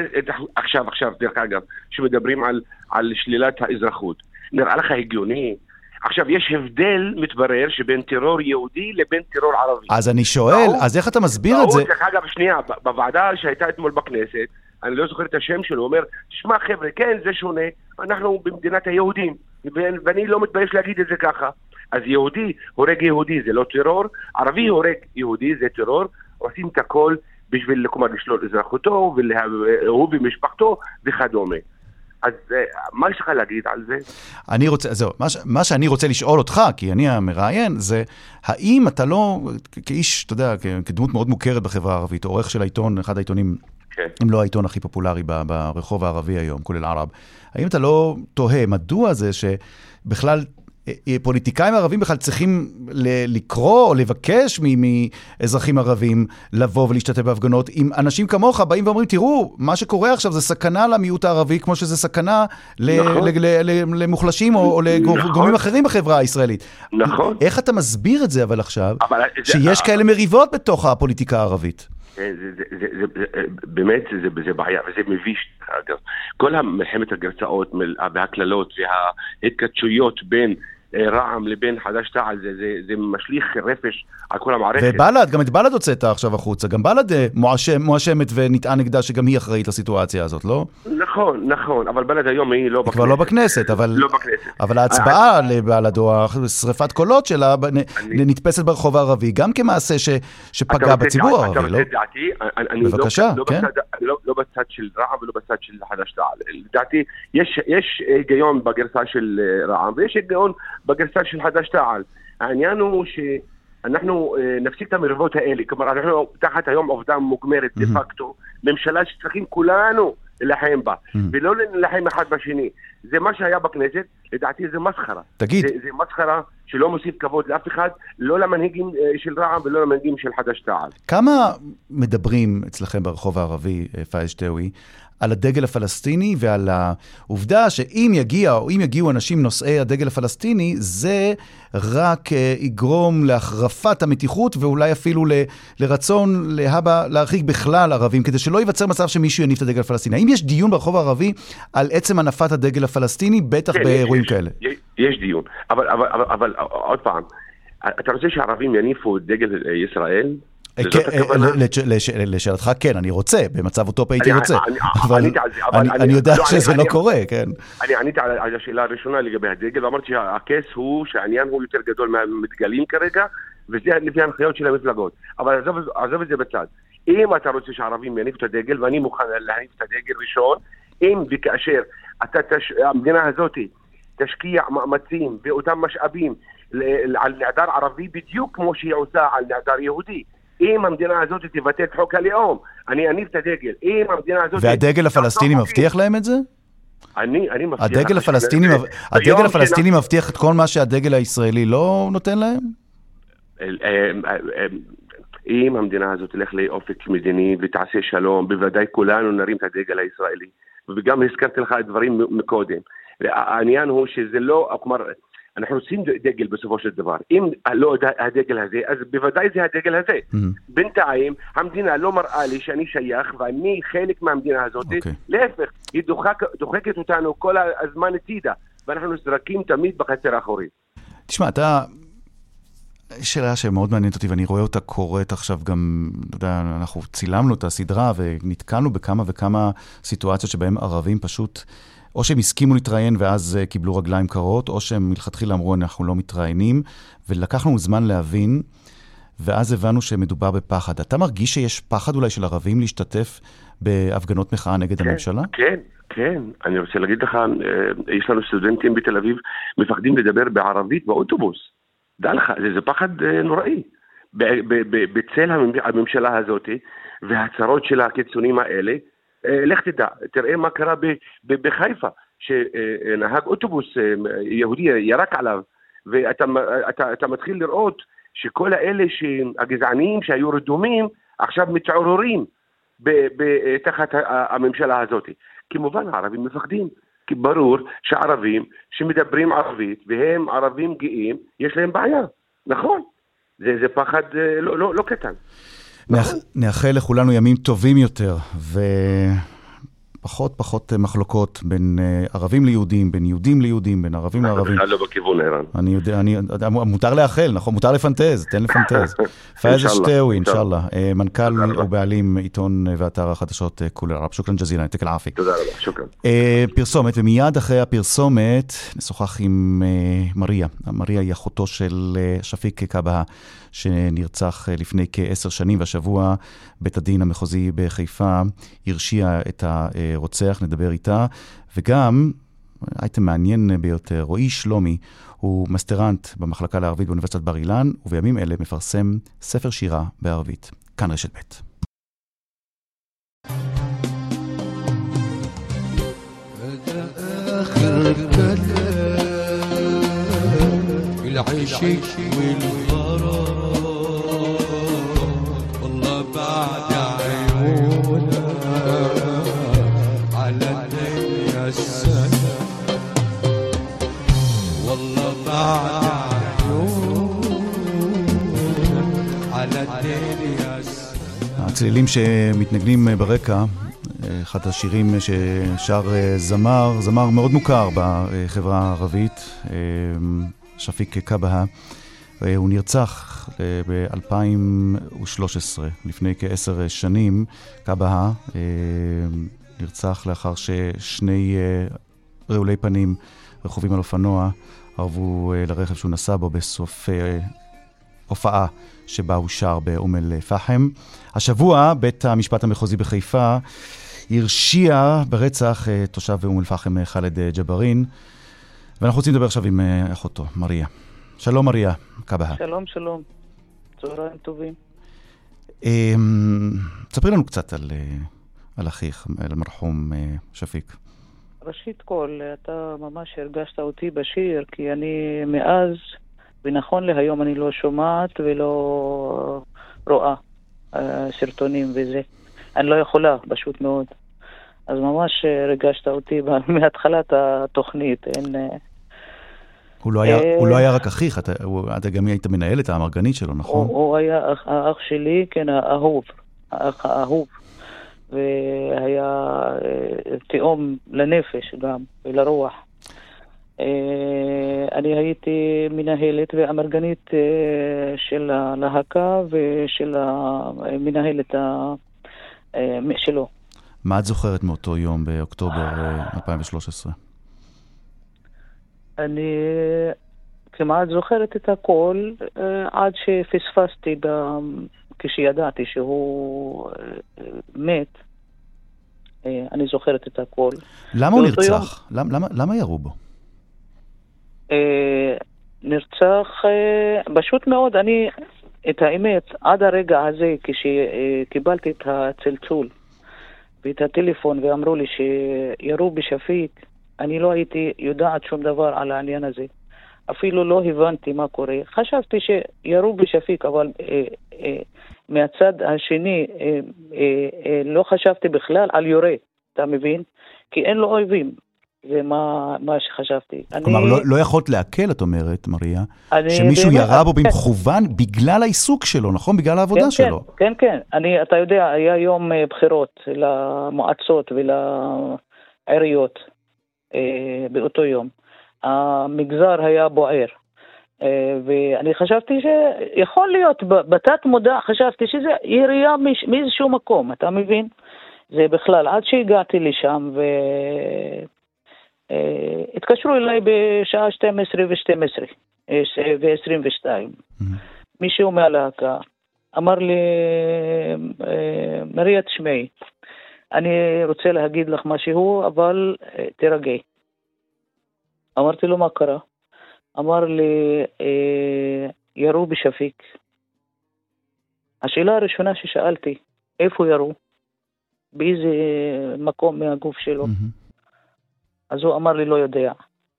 עכשיו, עכשיו, דרך אגב, שמדברים על, על שלילת האזרחות. נראה לך הגיוני? עכשיו, יש הבדל, מתברר, שבין טרור יהודי לבין טרור ערבי. אז אני שואל, ברור. אז איך אתה מסביר את ברור, זה? דרך אגב, שנייה, בוועדה שהייתה אתמול בכנסת, אני לא זוכר את השם שלו, הוא אומר, תשמע חבר'ה, כן, זה שונה, אנחנו במדינת היהודים, ואני לא מתבייש להגיד את זה ככה. אז יהודי הורג יהודי זה לא טרור, ערבי הורג יהודי זה טרור, עושים את הכל בשביל, כלומר, לשלול אזרחותו, והוא ומשפחתו וכדומה. אז אה, מה יש לך להגיד על זה? אני רוצה, זהו, מה, מה שאני רוצה לשאול אותך, כי אני המראיין, זה האם אתה לא, כאיש, אתה יודע, כדמות מאוד מוכרת בחברה הערבית, עורך של העיתון, אחד העיתונים, כן. אם לא העיתון הכי פופולרי ברחוב הערבי היום, כולל ערב, האם אתה לא תוהה מדוע זה שבכלל פוליטיקאים ערבים בכלל צריכים לקרוא או לבקש מאזרחים ערבים לבוא ולהשתתף בהפגנות, אם אנשים כמוך באים ואומרים, תראו, מה שקורה עכשיו זה סכנה למיעוט הערבי, כמו שזה סכנה נכון. למוחלשים או לגורמים נכון. אחרים בחברה הישראלית. נכון. איך אתה מסביר את זה אבל עכשיו, אבל שיש זה... כאלה מריבות בתוך הפוליטיקה הערבית? זה, זה, זה, זה, זה, באמת זה, זה בעיה, וזה מביש. אגב. כל מלחמת הגרסאות והקללות וההתכתשויות בין אה, רע"מ לבין חד"ש-תע"ל, זה, זה, זה משליך רפש על כל המערכת. ובל"ד, גם את בל"ד הוצאת עכשיו החוצה. גם בל"ד אה, מואשמת ונטען נגדה שגם היא אחראית לסיטואציה הזאת, לא? נכון, נכון, אבל בל"ד היום היא לא היא בכנסת. כבר לא בכנסת, אבל... לא בכנסת. אבל ההצבעה אני... לבל"ד, או שריפת קולות שלה, אני... נתפסת ברחוב הערבי, גם כמעשה ש... שפגע בציבור הערבי, לא? אתה רוצה דעתי? אני בבקשה, לא, כן. לא בצד, לא, לא בצד של רע"מ ולא בצד של חד"ש-תע"ל. לדעתי, יש, יש היגיון בגרסה של אה, רע"מ, ויש היגיון בגרסה של חד"ש-תע"ל. העניין הוא ש... אנחנו אה, נפסיק את המריבות האלה. כלומר, אנחנו תחת היום עובדה מוגמרת דה פקטו, ממשלה שצריכים כולנו להילחם בה, ולא להילחם אחד בשני. זה מה שהיה בכנסת, לדעתי זה מסחרה. תגיד. זה, זה מסחרה שלא מוסיף כבוד לאף אחד, לא למנהיגים אה, של רע"מ ולא למנהיגים של חד"ש-תע"ל. כמה מדברים אצלכם ברחוב הערבי, אה, פאיז שטאווי, על הדגל הפלסטיני ועל העובדה שאם יגיע או אם יגיעו אנשים נושאי הדגל הפלסטיני, זה רק uh, יגרום להחרפת המתיחות ואולי אפילו ל, לרצון להבא להרחיק בכלל ערבים, כדי שלא ייווצר מצב שמישהו יניף את הדגל הפלסטיני. האם יש דיון ברחוב הערבי על עצם הנפת הדגל הפלסטיני, בטח כן, באירועים יש, כאלה? יש, יש דיון, אבל, אבל, אבל, אבל עוד פעם, אתה רוצה שהערבים יניפו את דגל ישראל? אה, כן, אה, לשאלתך, כן, אני רוצה, במצב אוטופי הייתי רוצה, אבל אני יודע לא, שזה לא קורה, כן. אני עניתי על השאלה הראשונה לגבי הדגל, ואמרתי שהכס הוא שהעניין הוא יותר גדול מהמתגלים כרגע, וזה לפי ההנחיות של המפלגות. אבל עזוב את זה בצד. אם אתה רוצה שהערבים יניפו את הדגל, ואני מוכן להניף את הדגל ראשון, אם וכאשר המדינה הזאת תשקיע מאמצים ואותם משאבים על נעדר ערבי בדיוק כמו שהיא עושה על נעדר יהודי. אם המדינה הזאת תבטא את חוק הלאום, אני אניף את הדגל. אם המדינה הזאת... והדגל הפלסטיני מבטיח להם את זה? אני, אני מבטיח... הדגל הפלסטיני, הדגל הפלסטיני מבטיח את כל מה שהדגל הישראלי לא נותן להם? אה, אה, אה, אם המדינה הזאת תלך לאופק מדיני ותעשה שלום, בוודאי כולנו נרים את הדגל הישראלי. וגם הזכרתי לך דברים מקודם. העניין הוא שזה לא, כלומר, אנחנו רוצים דגל בסופו של דבר. אם לא הדגל הזה, אז בוודאי זה הדגל הזה. Mm-hmm. בינתיים, המדינה לא מראה לי שאני שייך ואני חלק מהמדינה הזאת. Okay. אוקיי. להפך, היא דוחק, דוחקת אותנו כל הזמן הצידה, ואנחנו נזרקים תמיד בחצר האחורית. תשמע, אתה... שאלה שמאוד מעניינת אותי, ואני רואה אותה קורית עכשיו גם, אתה יודע, אנחנו צילמנו את הסדרה ונתקלנו בכמה וכמה סיטואציות שבהן ערבים פשוט... או שהם הסכימו להתראיין ואז uh, קיבלו רגליים קרות, או שהם מלכתחילה אמרו, אנחנו לא מתראיינים, ולקח לנו זמן להבין, ואז הבנו שמדובר בפחד. אתה מרגיש שיש פחד אולי של ערבים להשתתף בהפגנות מחאה נגד כן, הממשלה? כן, כן. אני רוצה להגיד לך, אה, יש לנו סטודנטים בתל אביב, מפחדים לדבר בערבית באוטובוס. דע לך, זה, זה פחד אה, נוראי. בצל הממשלה הזאת וההצהרות של הקיצונים האלה, אה, לך תדע, תראה מה קרה בחיפה, שנהג אוטובוס אה, יהודי ירק עליו, ואתה אתה, אתה מתחיל לראות שכל האלה הגזעניים שהיו רדומים, עכשיו מתעוררים תחת הממשלה הזאת. כמובן הערבים מפחדים, כי ברור שערבים שמדברים ערבית והם ערבים גאים, יש להם בעיה, נכון. זה, זה פחד אה, לא, לא, לא קטן. נכון. נאחל לכולנו ימים טובים יותר, ופחות פחות מחלוקות בין אה, ערבים ליהודים, בין יהודים ליהודים, בין ערבים לערבים. אנחנו לא בכיוון, ערן. אני יודע, אני, מותר לאחל, נכון? מותר לפנטז, תן לפנטז. פאיז שטאווי, אינשאללה. אה, מנכ"ל ובעלים עיתון ואתר החדשות אה, כול ערב. שוכרן ג'זילה, נתק אל-עפי. תודה רבה, שוכרן. פרסומת, ומיד אחרי הפרסומת נשוחח עם מריה. מריה היא אחותו של שפיק קבהה. שנרצח אה, לפני כעשר שנים, והשבוע בית הדין המחוזי בחיפה הרשיע את הרוצח, נדבר איתה, וגם, אייטם מעניין ביותר, רועי שלומי הוא מסטרנט במחלקה לערבית באוניברסיטת בר אילן, ובימים אלה מפרסם ספר שירה בערבית. כאן רשת ב'. آخر كلام العشق والغرام הצלילים שמתנגנים ברקע, אחד השירים ששר זמר, זמר מאוד מוכר בחברה הערבית, שפיק קבהה. הוא נרצח ב-2013, לפני כעשר שנים. קבהה נרצח לאחר ששני רעולי פנים רכובים על אופנוע ערבו לרכב שהוא נסע בו בסוף הופעה שבה הוא שר באום אל-פחם. השבוע בית המשפט המחוזי בחיפה הרשיע ברצח תושב אום אל-פחם ח'אלד ג'בארין, ואנחנו רוצים לדבר עכשיו עם אחותו, מריה. שלום מריה, קבהה. שלום, שלום. צהריים טובים. ספרי לנו קצת על, על אחיך, על מרחום שפיק. ראשית כל, אתה ממש הרגשת אותי בשיר, כי אני מאז ונכון להיום אני לא שומעת ולא רואה סרטונים וזה. אני לא יכולה, פשוט מאוד. אז ממש ריגשת אותי מהתחלת התוכנית. אין... הוא לא, היה, הוא לא היה רק אחיך, אתה, אתה גם היית מנהלת האמרגנית שלו, נכון? הוא, הוא היה האח שלי, כן, האהוב, האח האהוב. והיה תאום לנפש גם, ולרוח. אני הייתי מנהלת ואמרגנית של הלהקה ושל המנהלת שלו. מה את זוכרת מאותו יום באוקטובר 2013? אני כמעט זוכרת את הכל עד שפספסתי כשידעתי שהוא מת. אני זוכרת את הכל. למה הוא נרצח? יום... למה, למה ירו בו? נרצח פשוט מאוד, אני, את האמת, עד הרגע הזה, כשקיבלתי את הצלצול ואת הטלפון ואמרו לי שירו בשפיק, אני לא הייתי יודעת שום דבר על העניין הזה. אפילו לא הבנתי מה קורה. חשבתי שירו בשפיק, אבל אה, אה, מהצד השני אה, אה, אה, לא חשבתי בכלל על יורה, אתה מבין? כי אין לו אויבים. זה מה, מה שחשבתי. כלומר, אני... לא, לא יכולת לעכל, את אומרת, מריה, שמישהו באמת, ירה בו במכוון כן. בגלל העיסוק שלו, נכון? בגלל העבודה כן, שלו. כן, כן, כן. אני, אתה יודע, היה יום בחירות למועצות ולעיריות אה, באותו יום. המגזר היה בוער. אה, ואני חשבתי שיכול להיות, בתת מודע חשבתי שזה ירייה מאיזשהו מקום, אתה מבין? זה בכלל, עד שהגעתי לשם והתקשרו אה, אליי בשעה 12 ו-12 ו-22. מישהו מהלהקה אמר לי, מריה, תשמעי, אני רוצה להגיד לך משהו, אבל תירגעי. אמרתי לו, מה קרה? אמר לי, אה, ירו בשפיק. השאלה הראשונה ששאלתי, איפה ירו? באיזה מקום מהגוף שלו? Mm-hmm. אז הוא אמר לי, לא יודע.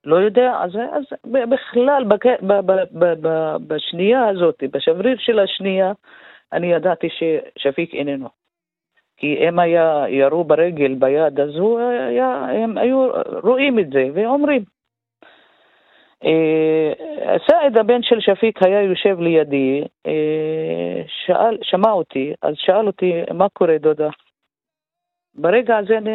לא יודע, אז, אז בכלל, בק, ב, ב, ב, ב, בשנייה הזאת, בשבריר של השנייה, אני ידעתי ששפיק איננו. כי אם היה ירו ברגל, ביד, אז הוא היה, הם היו רואים את זה ואומרים. אה, סעד הבן של שפיק היה יושב לידי, אה, שאל, שמע אותי, אז שאל אותי, מה קורה דודה? ברגע הזה אני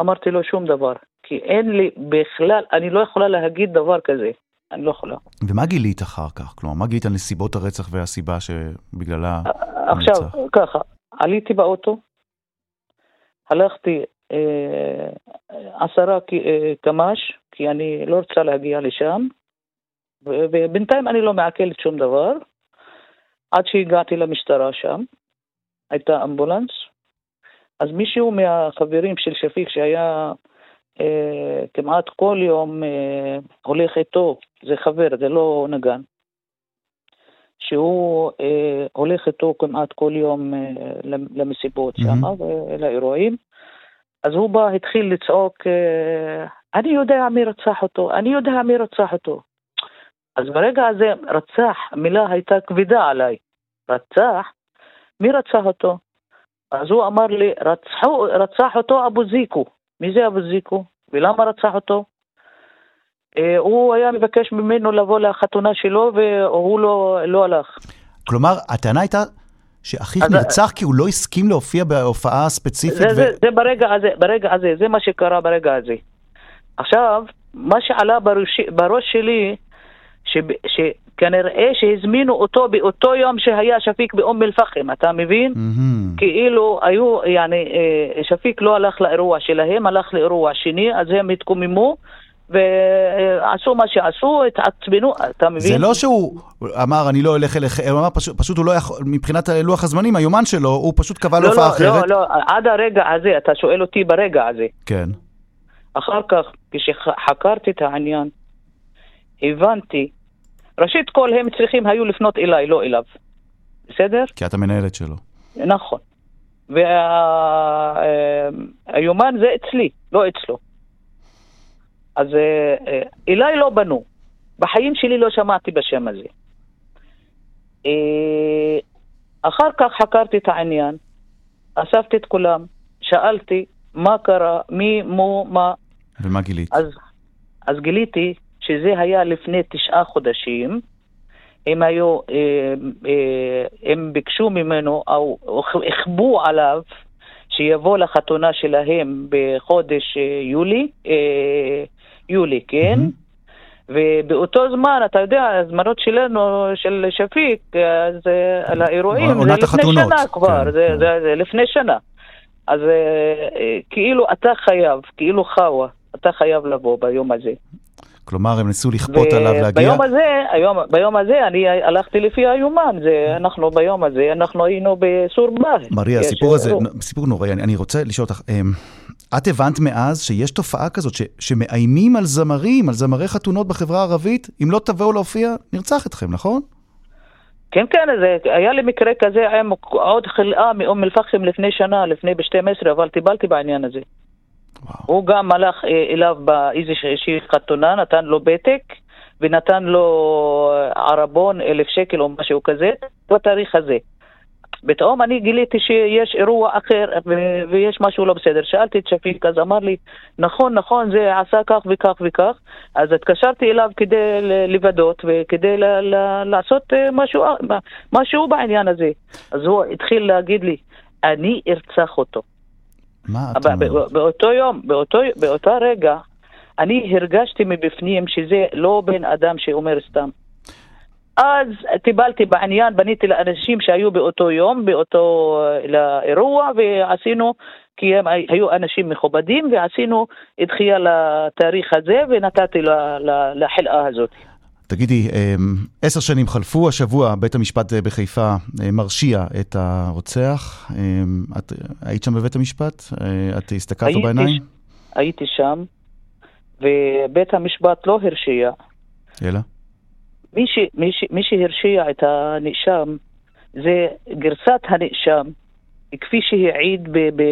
אמרתי לו שום דבר, כי אין לי בכלל, אני לא יכולה להגיד דבר כזה, אני לא יכולה. ומה גילית אחר כך? כלומר, מה גילית על נסיבות הרצח והסיבה שבגללה... עכשיו, ככה, עליתי באוטו, הלכתי עשרה אה, קמ"ש, כי אני לא רוצה להגיע לשם, ובינתיים אני לא מעכלת שום דבר, עד שהגעתי למשטרה שם, הייתה אמבולנס, אז מישהו מהחברים של שפיק שהיה אה, כמעט כל יום אה, הולך איתו, זה חבר, זה לא נגן, שהוא אה, הולך איתו כמעט כל יום אה, למסיבות mm-hmm. שם ולאירועים, אז הוא בא, התחיל לצעוק, אה, אני יודע מי רצח אותו, אני יודע מי רצח אותו. אז ברגע הזה רצח, המילה הייתה כבדה עליי. רצח? מי רצח אותו? אז הוא אמר לי, רצחו, רצח אותו אבו זיקו. מי זה אבו זיקו? ולמה רצח אותו? אה, הוא היה מבקש ממנו לבוא לחתונה שלו והוא לא, לא הלך. כלומר, הטענה הייתה שאחיך אז- נרצח כי הוא לא הסכים להופיע בהופעה ספציפית. זה, ו- זה, זה ברגע הזה, ברגע הזה, זה מה שקרה ברגע הזה. עכשיו, מה שעלה בראש, בראש שלי, שב- שכנראה שהזמינו אותו באותו יום שהיה שפיק באום אל-פחם, אתה מבין? מהמם. כאילו היו, יעני, אה, שפיק לא הלך לאירוע שלהם, הלך לאירוע שני, אז הם התקוממו ועשו מה שעשו, התעצבנו, אתה מבין? זה לא שהוא אמר, אני לא אלך אליך, הוא אמר פשוט, פשוט הוא לא יכול, מבחינת לוח הזמנים, היומן שלו, הוא פשוט קבע לא, הופעה לא, אחרת. לא, לא, עד הרגע הזה, אתה שואל אותי ברגע הזה. כן. אחר כך, כשחקרתי את העניין, הבנתי, ראשית כל הם צריכים היו לפנות אליי, לא אליו. בסדר? כי את המנהלת שלו. נכון. והיומן זה אצלי, לא אצלו. אז אה, אה, אליי לא בנו. בחיים שלי לא שמעתי בשם הזה. אה, אחר כך חקרתי את העניין, אספתי את כולם, שאלתי מה קרה, מי, מו, מה, ומה גילית? אז, אז גיליתי שזה היה לפני תשעה חודשים. הם היו, אה, אה, הם ביקשו ממנו, או הכבו עליו, שיבוא לחתונה שלהם בחודש אה, יולי, אה, יולי, כן? ובאותו זמן, אתה יודע, הזמנות שלנו, של שפיק, אז אה, על האירועים, זה לפני שנה כבר, כן, זה, כן. זה, זה לפני שנה. אז אה, אה, כאילו אתה חייב, כאילו חווה, אתה חייב לבוא ביום הזה. כלומר, הם ניסו לכפות עליו להגיע. ביום הזה, היום, ביום הזה אני הלכתי לפי היומן, זה, אנחנו ביום הזה, אנחנו היינו בסור. מריה, הסיפור הזה. סיפור נוראי, אני, אני רוצה לשאול אותך, אמ, את הבנת מאז שיש תופעה כזאת ש, שמאיימים על זמרים, על זמרי חתונות בחברה הערבית, אם לא תבואו להופיע, נרצח אתכם, נכון? כן, כן, זה, היה לי מקרה כזה עם עוד חלאה מאום אל-פחם לפני שנה, לפני ב-12, אבל טיפלתי בעניין הזה. וואו. הוא גם הלך אה, אליו באיזושהי חתונה, נתן לו פתק, ונתן לו אה, ערבון אלף שקל או משהו כזה, בתאריך הזה. פתאום אני גיליתי שיש אירוע אחר ויש משהו לא בסדר. שאלתי את שפיק, אז אמר לי, נכון, נכון, זה עשה כך וכך וכך. אז התקשרתי אליו כדי לוודות וכדי ל- ל- לעשות אה, משהו, משהו בעניין הזה. אז הוא התחיל להגיד לי, אני ארצח אותו. מה את אבל אומרת? בא- באותו יום, באותו, באותה רגע, אני הרגשתי מבפנים שזה לא בן אדם שאומר סתם. אז טיפלתי בעניין, בניתי לאנשים שהיו באותו יום, באותו אה, לאירוע, ועשינו, כי הם הי- היו אנשים מכובדים, ועשינו דחייה לתאריך הזה, ונתתי לחלאה הזאת. תגידי, אמ, עשר שנים חלפו, השבוע בית המשפט אה, בחיפה אה, מרשיע את הרוצח. אמ, את היית שם בבית המשפט? את הסתכלת הייתי בעיניים? הייתי שם, ובית המשפט לא הרשיע. אלא? מי, ש, מי, ש, מי שהרשיע את הנאשם זה גרסת הנאשם, כפי שהעיד ב, ב,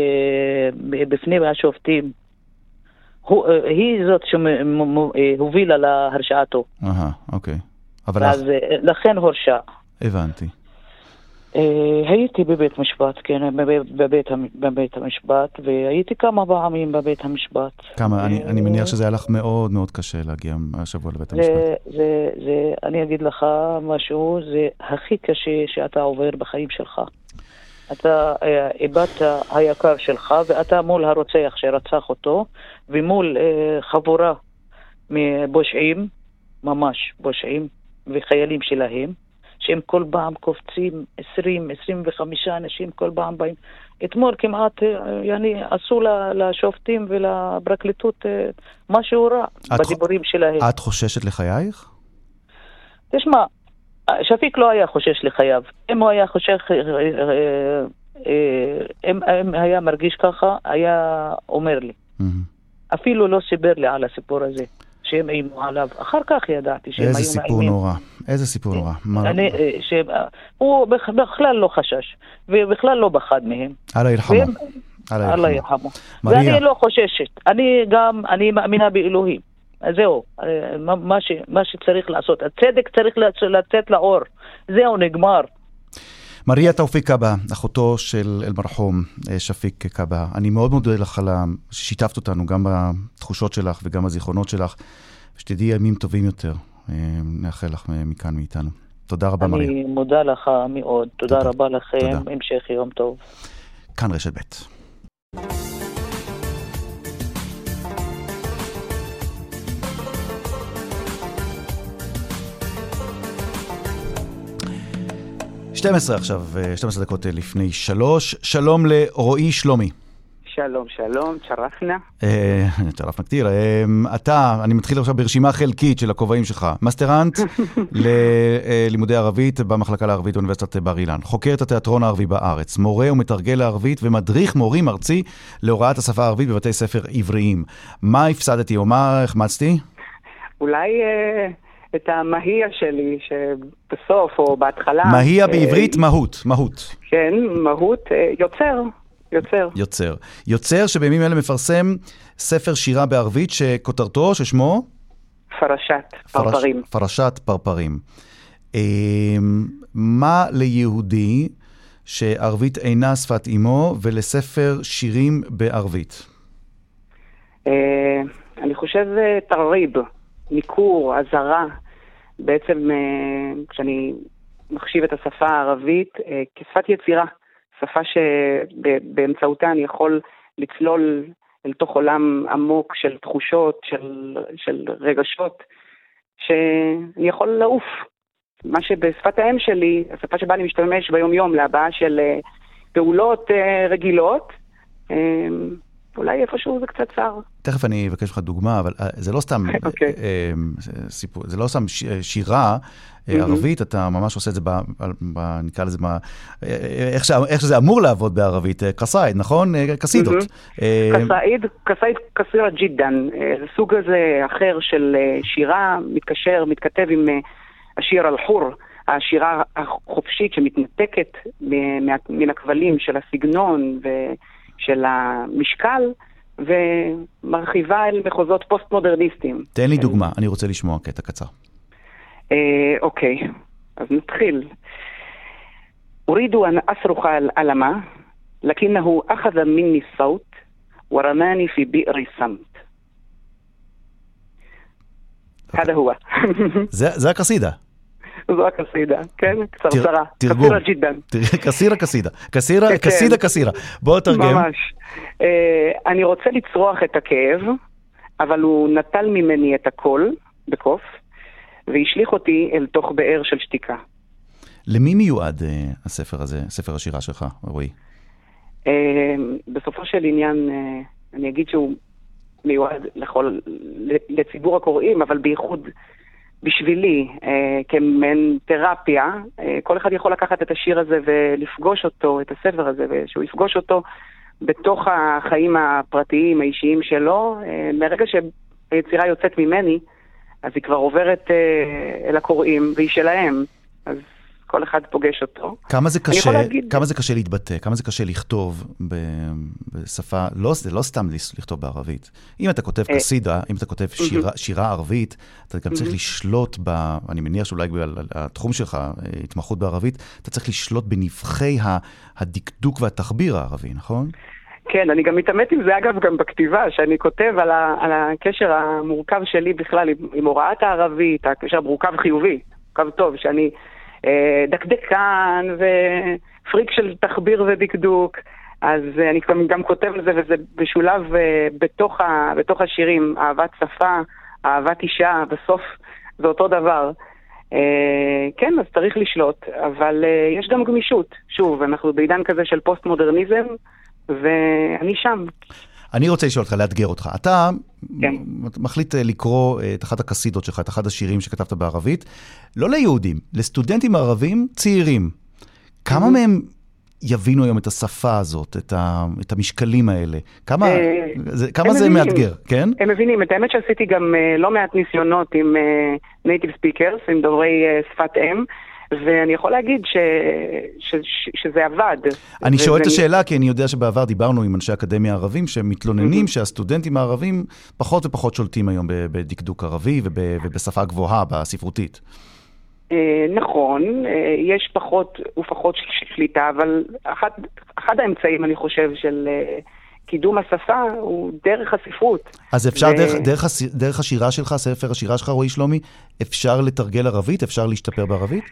ב, בפני השופטים. הוא, היא זאת שהובילה להרשעתו, אהה, אוקיי. אבל אז אה, לכן הורשע. הבנתי. אה, הייתי בבית משפט, כן, בבית, בבית, המ- בבית המשפט, והייתי כמה פעמים בבית המשפט. כמה, אני, אה, אני מניח שזה היה לך מאוד מאוד קשה להגיע השבוע לבית המשפט. זה, זה, זה, אני אגיד לך משהו, זה הכי קשה שאתה עובר בחיים שלך. אתה אה, איבדת היקר שלך, ואתה מול הרוצח שרצח אותו, ומול אה, חבורה מפושעים, ממש פושעים, וחיילים שלהם, שהם כל פעם קופצים 20, 25 אנשים כל פעם באים. אתמול כמעט, אה, יעני, עשו לשופטים ולפרקליטות אה, משהו רע בדיבורים שלהם. את חוששת לחייך? תשמע, שפיק לא היה חושש לחייו. אם הוא היה חושש, אה, אם, אם היה מרגיש ככה, היה אומר לי. אפילו לא סיפר לי על הסיפור הזה, שהם איימו עליו. אחר כך ידעתי שהם היו איזה סיפור מאיימים. נורא. איזה סיפור נורא. אני, אה, שהם- אה, הוא בכ- בכלל לא חשש, ובכלל לא פחד מהם. אללה ירחמו. אללה ירחמו. ואני לא חוששת. אני גם, אני מאמינה באלוהים. זהו, אה, מה, ש, מה שצריך לעשות. הצדק צריך לצ- לצאת לאור. זהו, נגמר. מריה תאופיק קאבה, אחותו של אל-מרחום אה, שפיק קאבה, אני מאוד מודה לך על ששיתפת אותנו גם בתחושות שלך וגם בזיכרונות שלך, שתדעי ימים טובים יותר. אה, נאחל לך אה, מכאן מאיתנו. תודה רבה, מריה. אני מודה לך מאוד. תודה, תודה. רבה לכם. תודה. המשך יום טוב. כאן רשת ב'. שתים עשרה עכשיו, אה, 12 דקות אה, לפני שלוש. שלום לרועי שלומי. שלום, שלום, تشرفنا. אה, تشرفنا كتير. אה, אתה, אני מתחיל עכשיו ברשימה חלקית של הכובעים שלך. מאסטרנט ללימודי ערבית במחלקה לערבית באוניברסיטת בר אילן. חוקר את התיאטרון הערבי בארץ. מורה ומתרגל לערבית ומדריך מורים ארצי להוראת השפה הערבית בבתי ספר עבריים. מה הפסדתי או מה החמצתי? אולי אה, את המהיה שלי, שבסוף או בהתחלה... מהי אה, בעברית מהות, מהות. כן, מהות, אה, יוצר, יוצר. יוצר. יוצר שבימים אלה מפרסם ספר שירה בערבית שכותרתו, ששמו? פרשת, פרפרים. פרש, פרשת פרפרים. אה, מה ליהודי שערבית אינה שפת אימו ולספר שירים בערבית? אה, אני חושב תרריב, ניכור, אזהרה. בעצם אה, כשאני מחשיב את השפה הערבית אה, כשפת יצירה, שפה שבאמצעותה אני יכול לצלול אל תוך עולם עמוק של תחושות, של, של רגשות, שאני יכול לעוף. מה שבשפת האם שלי, השפה שבה אני משתמש ביום-יום להבעה של אה, פעולות רגילות, אולי איפשהו זה קצת צר. תכף אני אבקש ממך דוגמה, אבל אה, זה לא סתם אוקיי. אה, אה, סיפור, זה לא סתם ש- שירה מהמם. ערבית, אתה ממש עושה את זה, ב, ב, נקרא לזה, ב, איך, שה, איך שזה אמור לעבוד בערבית, קסאיד, נכון? קסידות. אה, קסאיד, קסאיד קסירה ג'ידן, זה סוג הזה אחר של שירה, מתקשר, מתכתב עם השיר אל-חור, השירה החופשית שמתנתקת מן הכבלים של הסגנון ושל המשקל, ומרחיבה אל מחוזות פוסט-מודרניסטיים. תן לי דוגמה, אני רוצה לשמוע קטע קצר. אה, אוקיי, אז נתחיל. أريد أن أصرخ الألم لكنه أخذ مني الصوت ورماني في بئر الصمت هذا هو זה, זה הקסידה. זו הקסידה, כן? קצרצרה. תרגום. ג'ידן. תראה, قصيرة قصيدة. قصيرة, כן. قصيدة قصيرة. בוא תרגם. ממש. אה, אני רוצה לצרוח את הכאב, אבל הוא נטל ממני את הקול, בקוף, והשליך אותי אל תוך באר של שתיקה. למי מיועד אה, הספר הזה, ספר השירה שלך, רועי? אה, בסופו של עניין, אני אגיד שהוא מיועד לכל, לציבור הקוראים, אבל בייחוד בשבילי, אה, כמעין תרפיה, אה, כל אחד יכול לקחת את השיר הזה ולפגוש אותו, את הספר הזה, ושהוא יפגוש אותו בתוך החיים הפרטיים, האישיים שלו. אה, מרגע שהיצירה יוצאת ממני, אז היא כבר עוברת אה, אל הקוראים, והיא שלהם. אז כל אחד פוגש אותו. כמה זה קשה, להגיד- כמה זה קשה להתבטא, כמה זה קשה לכתוב ב- בשפה, לא, זה לא סתם לכתוב בערבית. אם אתה כותב אה, קסידה, אם אתה כותב שירה, שירה ערבית, אתה גם צריך. לשלוט ב... אני מניח שאולי בגלל התחום שלך, אה, התמחות בערבית, אתה צריך לשלוט בנבחי הדקדוק והתחביר הערבי, נכון? כן, אני גם מתעמת עם זה, אגב, גם בכתיבה, שאני כותב על, ה, על הקשר המורכב שלי בכלל עם, עם הוראת הערבית, הקשר המורכב חיובי, מורכב טוב, שאני דקדקן ופריק של תחביר ודקדוק, אז אה, אני גם, גם כותב על זה, וזה משולב אה, בתוך, ה, בתוך השירים, אהבת שפה, אהבת אישה, בסוף זה אותו דבר. אה, כן, אז צריך לשלוט, אבל אה, יש גם גמישות. שוב, אנחנו בעידן כזה של פוסט-מודרניזם, ואני שם. אני רוצה לשאול אותך, לאתגר אותך. אתה כן. מחליט אה, לקרוא אה, את אחת הקסידות שלך, את אחד השירים שכתבת בערבית, לא ליהודים, לסטודנטים ערבים צעירים. כמה מהם יבינו היום את השפה הזאת, את, ה, את המשקלים האלה? כמה, אה, זה, כמה זה מבינים. מאתגר, כן? הם מבינים. את האמת שעשיתי גם לא מעט ניסיונות עם native speakers, עם דוברי שפת אם, ואני יכול להגיד ש, ש, ש, שזה עבד. אני שואל את השאלה כי אני יודע שבעבר דיברנו עם אנשי אקדמיה ערבים שמתלוננים שהסטודנטים הערבים פחות ופחות שולטים היום בדקדוק ערבי וב- ובשפה גבוהה, בספרותית. אה, נכון, אה, יש פחות ופחות שליטה, אבל אחד, אחד האמצעים, אני חושב, של אה, קידום השפה הוא דרך הספרות. אז אפשר ו- דרך, דרך, דרך השירה שלך, ספר השירה שלך, רועי שלומי, אפשר לתרגל ערבית? אפשר להשתפר בערבית?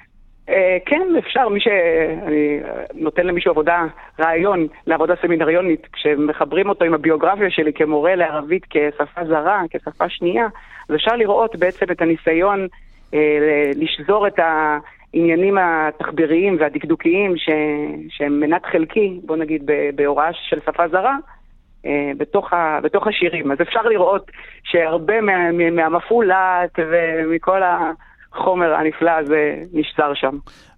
אה, כן, אפשר, מי שאני אה, נותן למישהו עבודה, רעיון לעבודה סמינריונית, כשמחברים אותו עם הביוגרפיה שלי כמורה לערבית כשפה זרה, כשפה שנייה, אז אפשר לראות בעצם את הניסיון אה, לשזור את העניינים התחביריים והדקדוקיים ש, שהם מנת חלקי, בוא נגיד, בהוראה של שפה זרה. אה, בתוך, ה, בתוך השירים. אז אפשר לראות שהרבה מה, מה- מהמפולת ומכל החומר הנפלא הזה נשזר שם.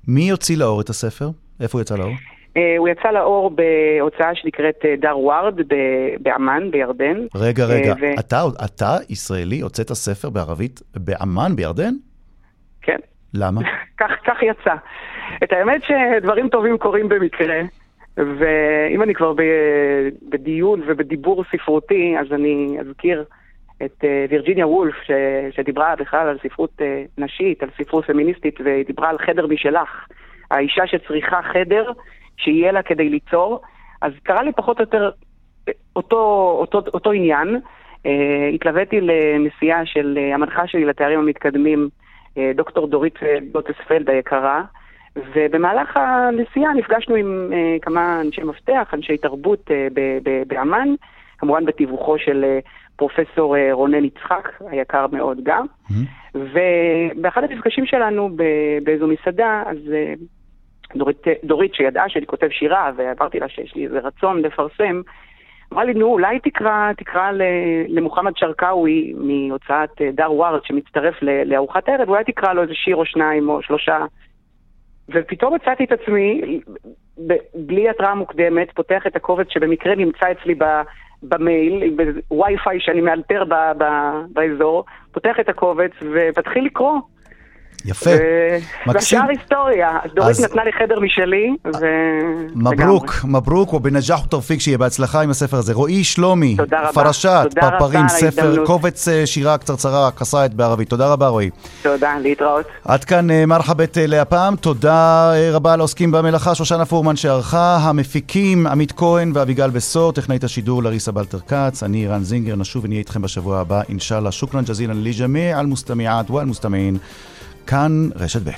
מי יוציא לאור את הספר? איפה הוא יצא לאור? אה, הוא יצא לאור בהוצאה שנקראת אה, דר ווארד ב- בעמאן, בירדן. רגע, רגע, אה, ו- אתה, אתה ישראלי, הוצאת ספר בערבית בעמאן, בירדן? כן. למה? כך, כך יצא. את האמת שדברים טובים קורים במקרה, ואם אני כבר ב- בדיון ובדיבור ספרותי, אז אני אזכיר את אה, וירג'יניה וולף, ש, שדיברה בכלל על ספרות אה, נשית, על ספרות פמיניסטית, והיא דיברה על חדר משלך. האישה שצריכה חדר שיהיה לה כדי ליצור. אז קרה לי פחות או יותר אה, אותו, אותו, אותו עניין. אה, התלוויתי לנסיעה של אה, המנחה שלי לתארים המתקדמים, אה, דוקטור דורית גוטספלד היקרה, ובמהלך הנסיעה נפגשנו עם אה, כמה אנשי מפתח, אנשי תרבות ב- באמ"ן, כמובן בתיווכו של אה, פרופסור אה, רונן יצחק, היקר מאוד גם. ובאחד המפגשים שלנו באיזו מסעדה, אז אה, דורית, דורית שידעה שאני כותב שירה, ואמרתי לה שיש לי איזה רצון לפרסם, אמרה לי, נו, אולי תקרא, תקרא למוחמד שרקאווי מהוצאת אה, דר ווארד שמצטרף לארוחת ערב, אולי תקרא לו איזה שיר או שניים או שלושה. ופתאום מצאתי את עצמי, ב- בלי התראה מוקדמת, פותח את הקובץ שבמקרה נמצא אצלי ב- במייל, בווי-פיי שאני מאלתר באזור, פותח את הקובץ ומתחיל לקרוא. יפה, ו- מקסים. והשאר היסטוריה. אז דורית אז- נתנה לי חדר משלי, ו... מברוק, מברוק, ובנג'אח ותרפיק, שיהיה בהצלחה עם הספר הזה. רועי שלומי. פרשת, פרפרים, ספר. קובץ אה, שירה קצרצרה, קסאית בערבית. תודה רבה, רועי. תודה, להתראות. עד כאן אה, מרחבת אה, להפעם, תודה אה, רבה לעוסקים במלאכה, שושנה פורמן שערכה, המפיקים עמית כהן ואביגל בשור, טכנאית השידור לריסה בלטר כץ, אני רן זינגר, נשוב ונהיה איתכם בשבוע הבא, אינשאללה. שוכרן ג'זילן לג'מיע אל-מוסתמיעת ואל-מוסתמעין, כאן רשת ב'.